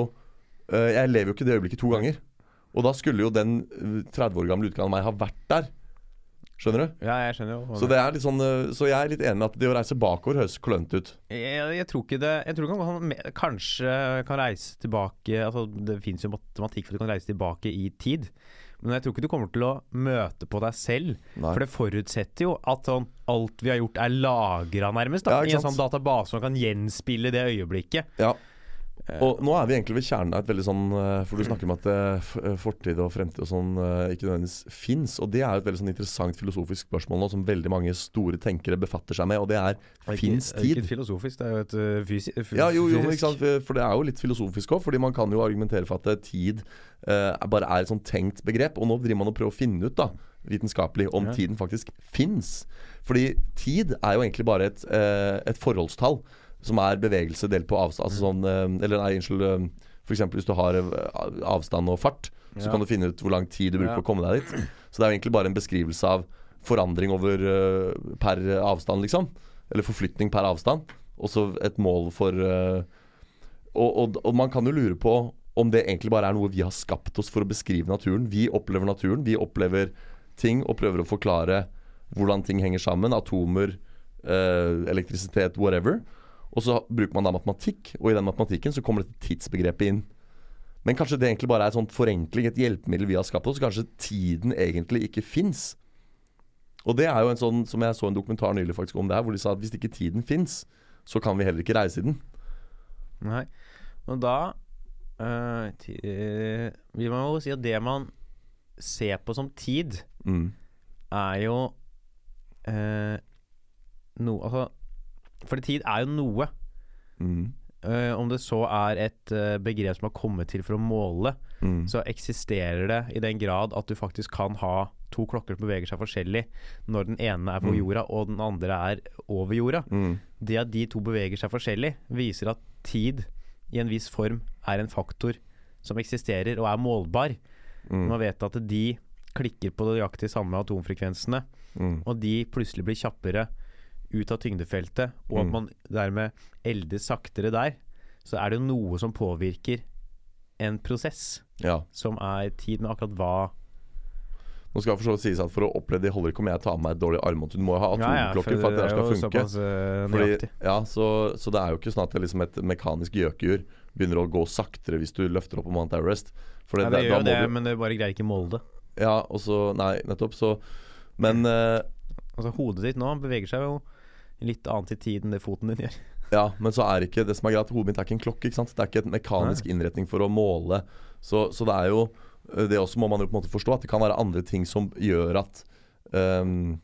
eh, Jeg lever jo ikke det øyeblikket to ganger. Og da skulle jo den eh, 30 år gamle utgaven av meg ha vært der. Skjønner du? Ja, jeg skjønner jo. Så, det er litt sånn, eh, så jeg er litt enig med at det å reise bakover høres klønete ut. Jeg, jeg tror ikke det Jeg tror ikke han kanskje kan reise tilbake Altså Det fins jo matematikk for at du kan reise tilbake i tid. Men jeg tror ikke du kommer til å møte på deg selv. Nei. For det forutsetter jo at sånn, alt vi har gjort er lagra, nærmest. Da, Ja, I en sånn database som kan gjenspille det øyeblikket. Ja. Og nå er vi egentlig ved kjernen av et veldig sånn eh, For du snakker om at eh, eh, fortid og fremtid og sånn eh, ikke nødvendigvis fins. Og det er jo et veldig sånn interessant filosofisk spørsmål nå som veldig mange store tenkere befatter seg med, og det er fins er ikke filosofisk, det er jo et uh, fysi fysisk Ja, jo, jo, ikke sant? For det er jo litt filosofisk òg, fordi man kan jo argumentere for at eh, tid eh, er- bare er et sånn tenkt begrep. Og nå driver man og prøver å finne ut, da, vitenskapelig, om Ja. tiden faktisk fins. Fordi tid er jo egentlig bare et, uh, et forholdstall som er bevegelse delt på avstand. Altså sånn eh, Eller nei, unnskyld. F.eks. For eksempel hvis du har eh, avstand og fart, så Ja. kan du finne ut hvor lang tid du bruker på å komme deg dit. Så det er jo egentlig bare en beskrivelse av forandring over eh, per avstand, liksom. Eller forflytning per avstand. Og så et mål for eh, og, og, og man kan jo lure på om det egentlig bare er noe vi har skapt oss for å beskrive naturen. Vi opplever naturen, vi opplever ting og prøver å forklare hvordan ting henger sammen. Atomer, eh, elektrisitet, whatever. Og så bruker man da matematikk, og i den matematikken så kommer dette tidsbegrepet inn. Men kanskje det egentlig bare er et sånt forenkling, et hjelpemiddel vi har skapt oss. Kanskje tiden egentlig ikke fins. Og det er jo en sånn som jeg så en dokumentar nylig faktisk om det her, hvor de sa at hvis ikke tiden fins, så kan vi heller ikke reise i den. Nei. Og da øh, eh, vil man jo si at det man ser på som tid, Mm. er jo øh, noe Altså For tid er jo noe. Mm. Uh, om det så er et uh, begrep som har kommet til for å måle, Mm. så eksisterer det i den grad at du faktisk kan ha to klokker som beveger seg forskjellig når den ene er på Mm. jorda og den andre er over jorda. Mm. Det at de to beveger seg forskjellig, viser at tid i en viss form er en faktor som eksisterer og er målbar. Mm. Man vet at de klikker på nøyaktig samme atomfrekvensene, Mm. og de plutselig blir kjappere ut av tyngdefeltet, og at Mm. man dermed eldes saktere der, så er det noe som påvirker en prosess Ja. som er tid med akkurat hva Nå skal jeg for så sies at for å oppleve det holder ikke om jeg tar med meg et dårlig armbånd. Du må jo ha atomklokker for at det der skal funke. såpass eh, Fordi, ja, så, så det er jo ikke sånn at det liksom et mekanisk gjøkur begynner å gå saktere hvis du løfter opp på Mount Everest. For Ja, det, det da gjør jo må det, du- men det bare greier ikke måle det. Ja, og så Nei, nettopp. Så Men uh, Altså Hodet ditt nå beveger seg jo litt annet i tid enn det foten din gjør. Ja, men så er ikke det som er greit, hodet mitt er ikke en klokke. ikke sant? Det er ikke en mekanisk innretning for å måle. Så, så det er jo Det også må man jo på en måte forstå, at det kan være andre ting som gjør at um,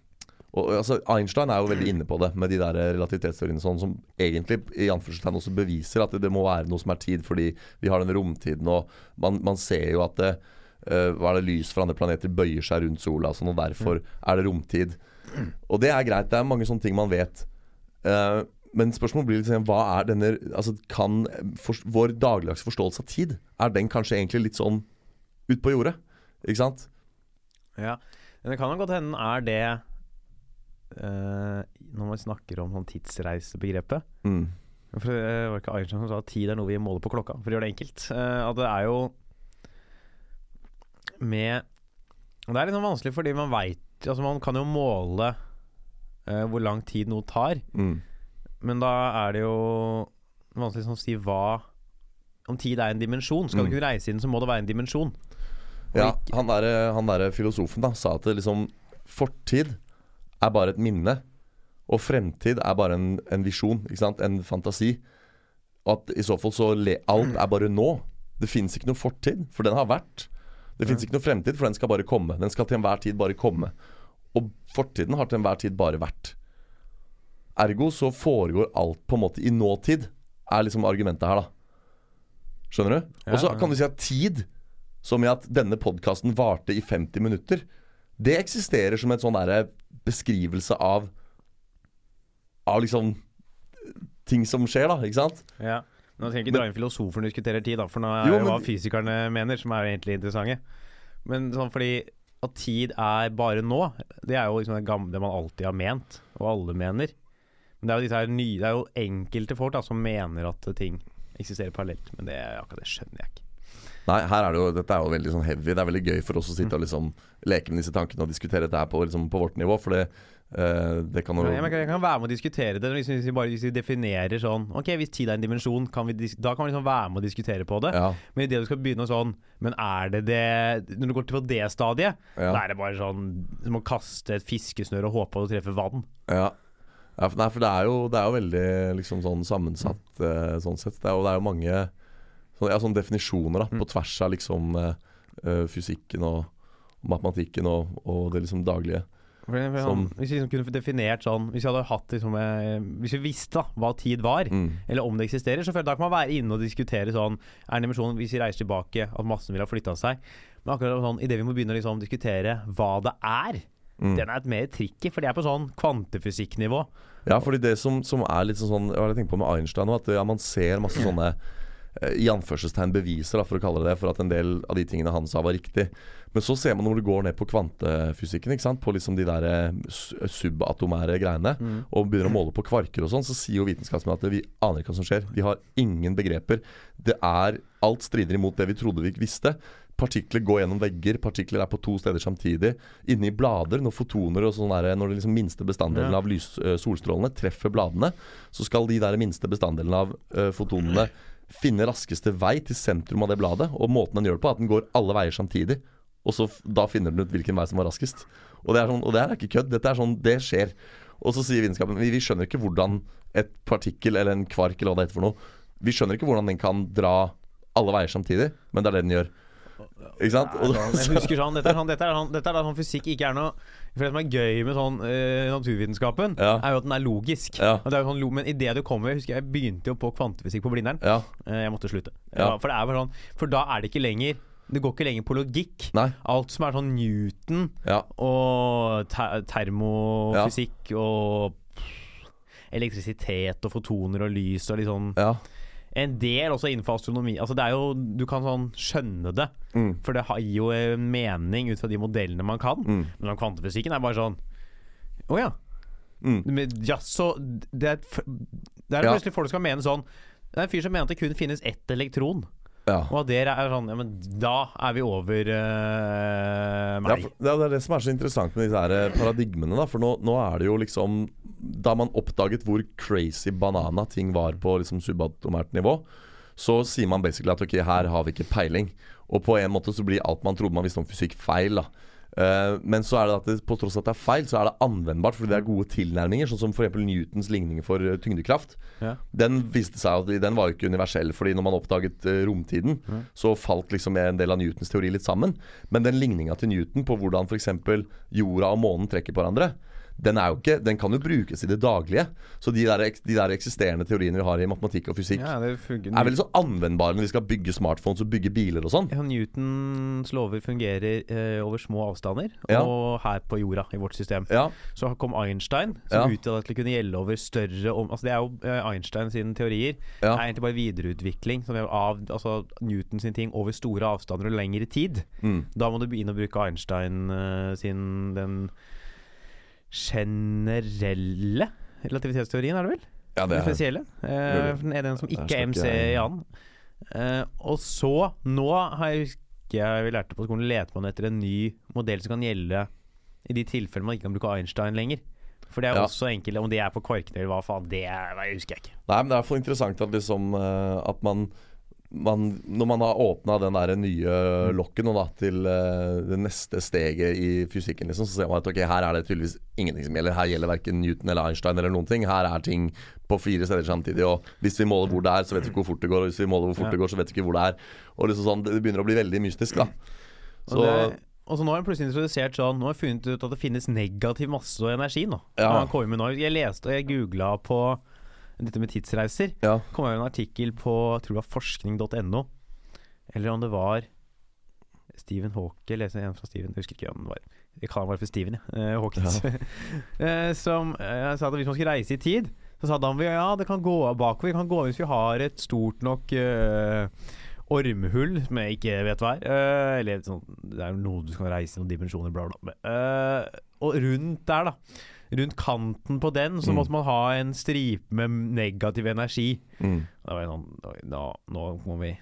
og, altså, Einstein er jo veldig inne på det med de der relativitetsteoriene sånn, som egentlig i anførselstegn også beviser at det, det må være noe som er tid, fordi vi har den romtiden, og man, man ser jo at det, uh, hva er det lys fra andre planeter bøyer seg rundt sola, sånn, og derfor er det romtid. Og det er greit, det er mange sånne ting man vet. Eh, men spørsmålet blir liksom, hva er denne altså Kan for, vår dagligdagse forståelse av tid Er den kanskje egentlig litt sånn ut på jordet? Ikke sant? Ja, men det kan godt hende er det uh, Når man snakker om sånn tidsreisebegrepet Mm. For det var ikke Einstein som sa at tid er noe vi måler på klokka, for å gjøre det enkelt. Uh, at det er jo med Det er litt sånn vanskelig fordi man veit Altså man kan jo måle eh, hvor lang tid noe tar, Mm. men da er det jo vanskelig sånn å si hva Om tid er en dimensjon. Skal Mm. du kunne reise inn, så må det være en dimensjon. Ja, han derre der filosofen da sa at det liksom fortid er bare et minne, og fremtid er bare en, en visjon, ikke sant? En fantasi. Og at i så fall så le, alt er bare nå. Det fins ikke noe fortid, for den har vært. Det fins ikke noe fremtid, for den skal bare komme. Den skal til enhver tid bare komme. Og fortiden har til enhver tid bare vært. Ergo så foregår alt på en måte i nåtid, er liksom argumentet her, da. Skjønner du? Og så kan du si at tid, som i at denne podkasten varte i 50 minutter, det eksisterer som en sånn derre beskrivelse av Av liksom ting som skjer, da. Ikke sant? Ja. Nå trenger jeg ikke dra inn vi diskuterer tid, da, for nå er Jo, jo men- hva fysikerne mener, som er egentlig interessante. Men sånn fordi at tid er bare nå, det er jo liksom det gamle det man alltid har ment, og alle mener. Men det er jo, disse her nye, det er jo enkelte folk da, som mener at ting eksisterer parallelt, men det, akkurat det skjønner jeg ikke. Nei, her er det jo, dette er jo veldig sånn heavy. Det er veldig gøy for oss å sitte og liksom leke med disse tankene og diskutere dette her på, liksom, på vårt nivå. For det, det kan Ja, jeg kan være med å diskutere det hvis vi, bare hvis vi definerer sånn Ok, hvis tid er en dimensjon, kan vi, da kan vi liksom være med å diskutere på det. Ja, Men idet du skal begynne sånn Men er det det Når du går til på det stadiet, Ja. da er det bare sånn som å kaste et fiskesnøre og håpe at du treffer vann. ja. ja for, nei, for det er jo, det er jo veldig liksom sånn sammensatt uh, sånn sett. Det er jo, det er jo mange sånn, ja, sånne definisjoner da, på tvers av liksom eh, eh, fysikken og matematikken og, og det liksom daglige. For for Som- sånn, hvis vi liksom kunne definert sånn Hvis vi hadde hatt liksom, eh, Hvis vi visste da hva tid var, Mm. eller om det eksisterer, så føler jeg da kan man være inne og diskutere sånn Er det en dimensjon hvis vi reiser tilbake, at massen vil ha flytta seg? Men akkurat sånn idet vi må begynne å liksom diskutere hva det er, Mm. den er et mer tricky, for det er på sånn kvantefysikknivå. Ja, fordi det som, som er litt sånn Hva har jeg tenkt på med Einstein nå, at ja, man ser masse sånne eh, i anførselstegn beviser, da, for å kalle det det, for at en del av de tingene han sa var riktig. Men så ser man når du går ned på kvantefysikken, ikke sant? på liksom de der eh, subatomære greiene, og begynner å måle på kvarker og sånn, så sier jo vitenskapsmenn at vi aner ikke hva som skjer. Vi har ingen begreper. Det er Alt strider imot det vi trodde vi visste. Partikler går gjennom vegger, partikler er på to steder samtidig. Inne i blader, når fotoner og sånn der, når de liksom minste bestanddelene av lys, eh, solstrålene treffer bladene, så skal de der minste bestanddelene av eh, fotonene finne raskeste vei til sentrum av det bladet. Og måten den gjør det på, er at den går alle veier samtidig. Og så da finner den ut hvilken vei som var raskest. Og det er sånn, og det her er ikke kødd. Dette er sånn, det skjer. Og så sier vitenskapen vi, vi skjønner ikke hvordan et partikkel eller en kvark eller hva det heter for noe Vi skjønner ikke hvordan den kan dra alle veier samtidig, men det er det den gjør. Ikke sant? Og, Jeg husker sånn, Dette er sånn, dette er sånn, dette er sånn fysikk ikke er noe For Det som er gøy med sånn eh, naturvitenskapen, Ja. er jo at den er logisk. Ja. Det er sånn, men idet du kommer Jeg husker jeg begynte jo på kvantefysikk på Blindern. ja. Eh, Jeg måtte slutte. Ja. Ja, for er sånn For da er det ikke lenger Det går ikke lenger på logikk. Nei. Alt som er sånn Newton Ja. og ter termofysikk og elektrisitet og fotoner og lys og litt sånn Ja. En del også innenfor astronomi. Altså det er jo Du kan sånn skjønne det, Mm. for det har- jo en mening ut fra de modellene man kan. Mm. Men den kvantefysikken er bare sånn Å ja. Mm. Men jaså Det er, det er Ja. plutselig folk som kan mene sånn Det er en fyr som mener at det kun finnes ett elektron. Ja. Og at dere er sånn Ja, men da er vi over Ja, meg. for, det er det er det som er så interessant med disse her eh, paradigmene. Da. For nå, nå er det jo liksom Da man oppdaget hvor crazy banana ting var på liksom subatomært nivå, så sier man basically at ok, her har vi ikke peiling. Og på en måte så blir alt man trodde man visste om fysikk, feil. da men så er det at det, på tross av at det er feil, så er det anvendbart fordi det er gode tilnærminger. Sånn som f.eks. Newtons ligninger for eh, tyngdekraft. Ja. Den viste seg at den var jo ikke universell, fordi når man oppdaget eh, romtiden, så falt liksom en del av Newtons teori litt sammen. Men den ligninga til Newton på hvordan f.eks. jorda og månen trekker på hverandre, den, ikke, den kan jo brukes i det daglige. Så de der, de der eksisterende teoriene vi har i matematikk og fysikk, Ja, det er veldig så anvendbare når vi skal bygge smartphones og bygge biler og sånn. Ja, Newtons lover fungerer eh, over små avstander, Ja. og her på jorda, i vårt system. Ja, Så kom Einstein, som Ja. utvidet at det kunne gjelde over større om, Altså Det er jo eh, Einstein sine teorier. Ja. er egentlig bare videreutvikling som er av altså Newton ting over store avstander og lengre tid. mm. Da må du begynne å bruke Einstein eh, sin den generelle relativitetsteorien, er det vel? ja det Den er spesielle. Eh, den er den som ikke er MC i annen. Eh, og så, nå har jeg husker vi lærte på skolen, leter man etter en ny modell som kan gjelde i de tilfellene man ikke kan bruke Einstein lenger. For det er Ja. også enkelt, om det er på korkene eller hva faen, det er, det husker jeg ikke. Nei, men det er for interessant at liksom eh, At man, man Når man har åpna den der nye lokken da til uh, det neste steget i fysikken, liksom, så ser man at okay, her er det tydeligvis ingenting som gjelder. Her gjelder verken Newton eller Einstein eller noen ting. Her er ting på fire steder samtidig. Og hvis vi måler hvor det er, så vet vi ikke hvor fort det går. Og hvis vi måler hvor fort det går, så vet vi ikke hvor det er. Og liksom sånn, Det begynner å bli veldig mystisk, da. Så og så nå har jeg plutselig introdusert sånn Nå har jeg funnet ut at det finnes negativ masse og energi nå. Ja. Jeg leste og jeg googla på dette med tidsreiser. ja. kom jeg en artikkel på tror det var forskning.no. Eller om det var Stephen Hawke, leser en fra Stephen, jeg husker ikke hvem det var. Jeg kaller han bare for Steven, ja. Eh, Hawkins. Ja. som eh, sa at hvis man skulle reise i tid, så sa han ja, det kan gå bakover. Vi kan gå hvis vi har et stort nok uh, ormhull som jeg ikke vet hva er. Uh, eller sånn, det er noe du skal reise i noen dimensjoner, bla, bla. Uh, og rundt der, da. Rundt kanten på den så Mm. måtte man ha en stripe med negativ energi. Mm. Da var jeg sånn Nå, nå må vi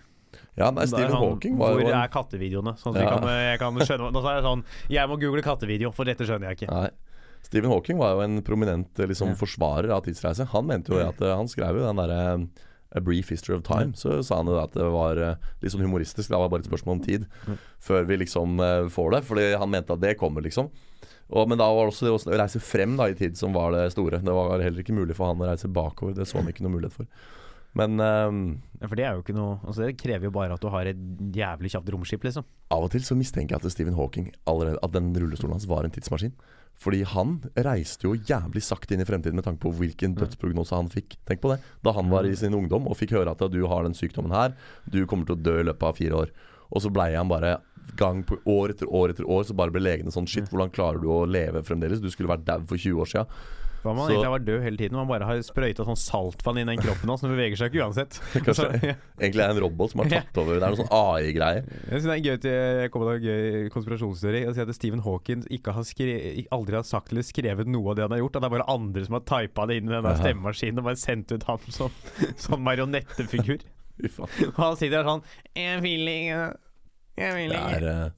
ja, nei, Stephen sånn, Hawking var Hvor er kattevideoene? Sånn at Ja. kan, jeg kan skjønne Nå sa jeg sånn Jeg må google kattevideo, for dette skjønner jeg ikke. Nei. Stephen Hawking var jo en prominent eh, liksom, Ja. forsvarer av tidsreise. Han mente jo at eh, Han skrev jo den derre A Brief History of Time. Så sa han jo at det var eh, litt sånn humoristisk. Det var bare et spørsmål om tid før vi liksom eh, får det. Fordi han mente at det kommer, liksom. Og, men da var det også det å reise frem da i tid som var det store. Det var heller ikke mulig for han å reise bakover. Det så han ikke noe mulighet for. Men um, Ja, For det er jo ikke noe Altså Det krever jo bare at du har et jævlig kjapt romskip, liksom. av og til så mistenker jeg at Stephen Hawking allerede At den rullestolen hans var en tidsmaskin. Fordi han reiste jo jævlig sakte inn i fremtiden med tanke på hvilken dødsprognose han fikk. Tenk på det. Da han var i sin ungdom og fikk høre at du har den sykdommen her, du kommer til å dø i løpet av fire år. Og så blei han bare gang på år etter år etter år, så bare ble legene sånn Shit, hvordan klarer du å leve fremdeles? Du skulle vært dau for 20 år sia. Hva om han Så- egentlig har vært død hele tiden? Man bare har sprøyta sånn saltvann inn i den kroppen hans, den beveger seg ikke uansett. Kanskje Så, ja. egentlig er det en robot som har tatt over. Det er noe sånn AI-greie. Jeg synes det er gøy til Jeg kommer til en gøy konspirasjonsteori. Å si at Stephen Hawking ikke har skre, aldri har sagt eller skrevet noe av det han har gjort. At det er bare andre som har typa det inn i den stemmemaskinen og bare sendt ut ham som sånn marionettefigur. Og han sitter der sånn Jeg vil ikke Jeg vil Det ikke er eh,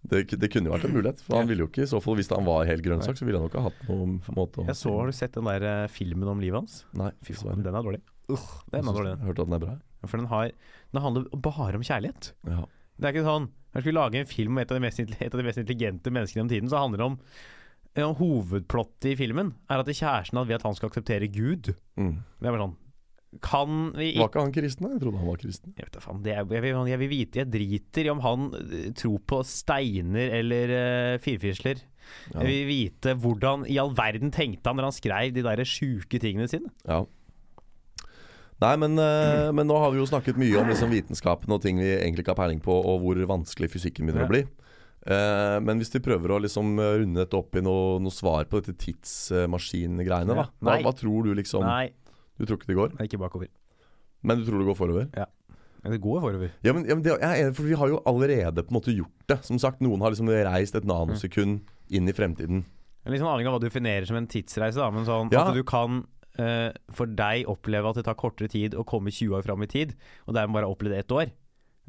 det, det kunne jo vært en mulighet. For han ville jo ikke, i så fall hvis han var helt grønnsak, så ville han jo ikke hatt noen måte å Jeg så, Har du sett den der eh, filmen om livet hans? Nei, Fy faen, den er dårlig. Uh, den er dårlig. Jeg hørte at den er bra. Ja, For den har Den handler bare om kjærlighet. Ja. Det er ikke sånn Når vi lage en film om et av de mest, av de mest intelligente menneskene om tiden, så handler det om ja, Hovedplottet i filmen er at kjæresten vil at han skal akseptere Gud. Mm. Det er bare sånn Kan vi Var ikke han kristen? Jeg trodde han var kristen. Jeg vet faen. Det er, jeg, vil, jeg vil vite Jeg driter i om han eh, tror på steiner eller uh, firfisler. Ja. Jeg vil vite hvordan i all verden tenkte han når han skrev de der sjuke tingene sine. Ja. Nei, men, uh, men nå har vi jo snakket mye om liksom vitenskapen og ting vi egentlig ikke har peiling på, og hvor vanskelig fysikken begynner Ja. å bli. Uh, men hvis vi prøver å liksom runde dette opp i noe, noe svar på dette tidsmaskingreiene, da. Hva, hva tror du liksom Nei, Du tror ikke det går? er ikke bakover. Men du tror det går forover? Ja. Men det går forover. Ja, men, ja, men det, jeg er enig, for vi har jo allerede på en måte gjort det. Som sagt, noen har liksom reist et nanosekund inn i fremtiden. Er Litt sånn avhengig av hva du definerer som en tidsreise, da. Men sånn Ja. at du kan uh, for deg oppleve at det tar kortere tid å komme 20 år fram i tid, og dermed bare oppleve det ett år.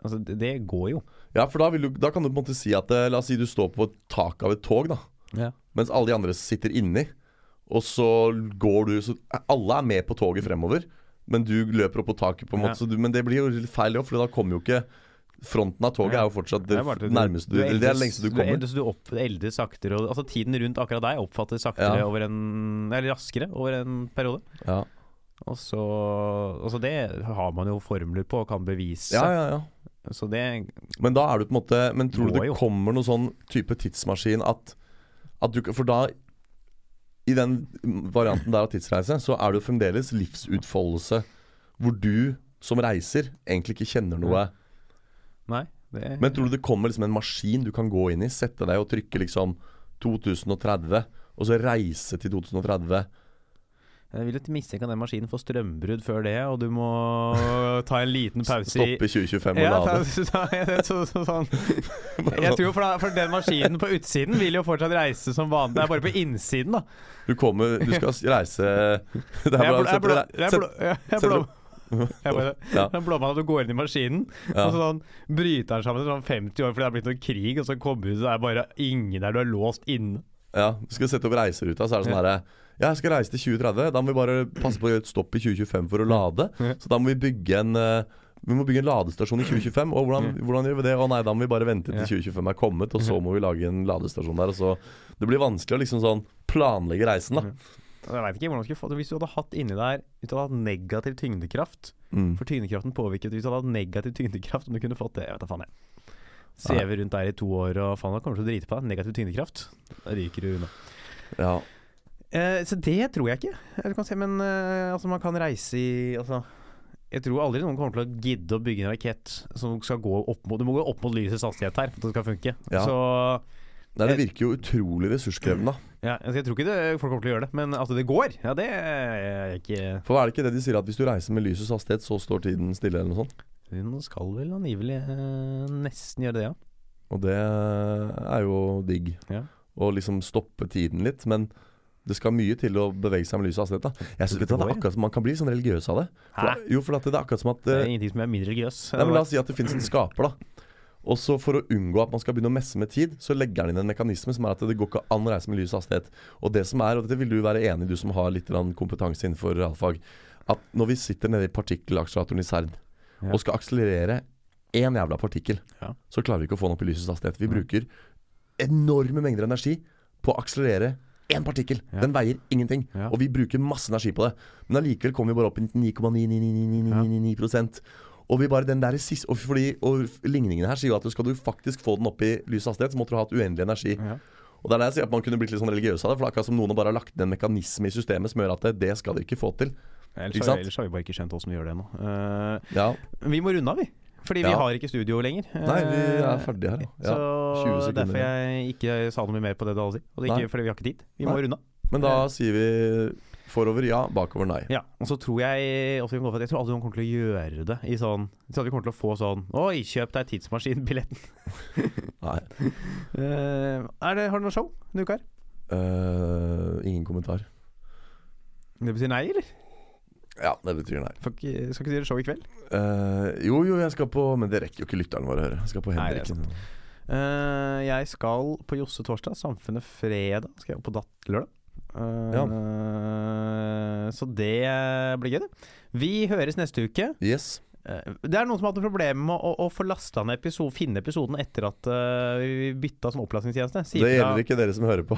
Altså, det, det går jo. Ja, for da, vil du, da kan du på en måte si at eh, La oss si du står på et tak av et tog, da. Ja. Mens alle de andre sitter inni. Og så går du så Alle er med på toget fremover, men du løper opp på taket, på en måte. Du, men det blir jo litt feil, for da kommer jo ikke Fronten av toget er jo fortsatt det Det bare at du- eldes, Det er lengste du Du kommer. eldes, du eldes saktere. Og, altså Tiden rundt akkurat deg oppfattes saktere Ja. over en Eller raskere over en periode. Ja. Og så altså Det har man jo formler på og kan bevise. ja, ja, ja. Så det Men da er du på en måte Men tror du det kommer noen sånn type tidsmaskin at, at du For da I den varianten der av tidsreise, så er det jo fremdeles livsutfoldelse hvor du som reiser egentlig ikke kjenner noe. Nei. Det, Men tror du det kommer liksom en maskin du kan gå inn i, sette deg og trykke liksom 2030, og så reise til 2030? Jeg vil jo mistenke at den maskinen får strømbrudd før det, og du må ta en liten pause i Stoppe 2025 og ja, lade? ta, så, så, sånn. Jeg tror for, da, for den maskinen på utsiden vil jo fortsatt reise som vanlig. Det er bare på innsiden, da. Du kommer Du skal reise Det er Jeg bare jeg er deg- jeg er jeg er setter jeg bare- Ja. Det at du går inn i maskinen, Ja. og så sånn bryter den sammen til sånn 50 år fordi det har blitt noe krig, og så kommer du ut, det er bare ingen der du er låst inne. Ja, du skal sette opp reiseruta, så er det sånn herre Ja, jeg skal reise til 2030. Da må vi bare passe på å gjøre et stopp i 2025 for å lade. Så da må vi bygge en eh, Vi må bygge en ladestasjon i 2025. Og hvordan, hvordan gjør vi det? Å nei, da må vi bare vente til 2025 er kommet, og så må vi lage en ladestasjon der. Og så Det blir vanskelig å liksom sånn planlegge reisen, da. Jeg vet ikke hvordan du skulle få det Hvis du hadde hatt inni der Hvis du hadde hatt negativ tyngdekraft Mm. For tyngdekraften påvirket Hvis du hadde hatt negativ tyngdekraft Om du kunne fått det Jeg vet da faen jeg Sveve rundt der i to år og faen da kommer du til å drite på deg Negativ tyngdekraft Da ryker du unna Ja. Eh, Så det tror jeg ikke se, Men eh, altså man kan reise i Altså jeg tror aldri noen kommer til å gidde å bygge en rakett som skal gå opp mot Du må gå opp mot lysets hastighet her for at det skal funke. Ja. Så Nei, det virker jo utrolig ressurskrevende, ja, altså, jeg tror ikke det, folk kommer til å gjøre det, men at det går, ja det er ikke For er det ikke det de sier, at hvis du reiser med lysets hastighet, så står tiden stille, eller noe sånt? Hun skal vel angivelig eh, nesten gjøre det, ja. Og det er jo digg. Ja. Å liksom stoppe tiden litt. Men det skal mye til å bevege seg med lys og hastighet. Jeg synes Det det er akkurat som Man kan bli sånn religiøs av det. For det jo, for det er akkurat som at Det eh, er ingenting som er mindre religiøs. Nei, men La oss si at det finnes en skaper, da. Og så For å unngå at man skal begynne å messe med tid, så legger han inn en mekanisme som er at det går ikke an å reise med lys og hastighet. Og det som er, og dette vil du være enig i, du som har litt kompetanse innenfor realfag, at når vi sitter nede i partikkelakseleratoren i CERN Ja. og skal akselerere én jævla partikkel, Ja. så klarer vi ikke å få den opp i lysets hastighet. Vi ja. bruker enorme mengder energi på å akselerere én partikkel. Ja. Den veier ingenting. Ja. Og vi bruker masse energi på det. Men allikevel kommer vi bare opp i 99,99999% Og vi bare den der siste og, fordi, og ligningen her sier jo at skal du faktisk få den opp i lys hastighet, så måtte du ha hatt uendelig energi. Ja. Og det er der jeg sier at man kunne blitt litt sånn religiøs av det. For det er akkurat som noen bare har lagt ned en mekanisme i systemet som gjør at det, det skal dere ikke få til. Ellers, Ikke har, ellers har vi bare ikke skjønt åssen vi gjør det ennå. Uh, Ja. vi må runde av, vi. Fordi vi Ja. har ikke studio lenger. Nei, vi er Eh, ferdige her, ja. Så ja. 20 sekunder. derfor jeg ikke sa noe mer på det du hadde å si. Og det Nei. ikke fordi vi har ikke tid. Vi må runde av. Men da sier vi forover ja, bakover nei. Ja, og så tror jeg også vi for at Jeg tror aldri noen kommer til å gjøre det i sånn Så at vi kommer til å få sånn Oi, kjøp deg tidsmaskinbilletten. Nei. Uh, er det, har du noe show denne uka her? Eh, ingen kommentar. Det betyr nei, eller? Ja, det betyr nei. Fuck, skal ikke gjøre show i kveld? Uh, jo, jo, jeg skal på Men det rekker jo ikke lytterne våre å høre. Jeg skal på Nei, Henrik. Eh, jeg skal på Josse torsdag, Samfunnet fredag. Skal jeg på Datt lørdag. Eh, Så det blir gøy, det. Vi høres neste uke. yes. Det er noen som har hatt problemer med å, å få lasta ned episode, finne episoden etter at uh, vi bytta som opplastningstjeneste. Det gjelder ikke dere som hører på.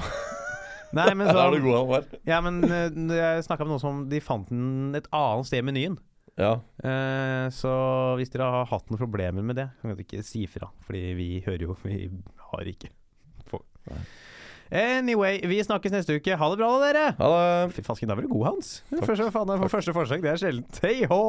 Nei, men Der er sånn, du god, var. ja, men eh, jeg snakka med noen som de fant den et annet sted i menyen. Ja. Eh, så hvis dere har hatt noen problemer med det, kan dere ikke si fra. Fordi vi hører jo Vi har ikke folk. Anyway, vi snakkes neste uke. Ha det bra, da, dere! Ha det. Fy fasken, da var du god, Hans. Første, faen, for første forsøk. Det er sjeldent. Hei hå!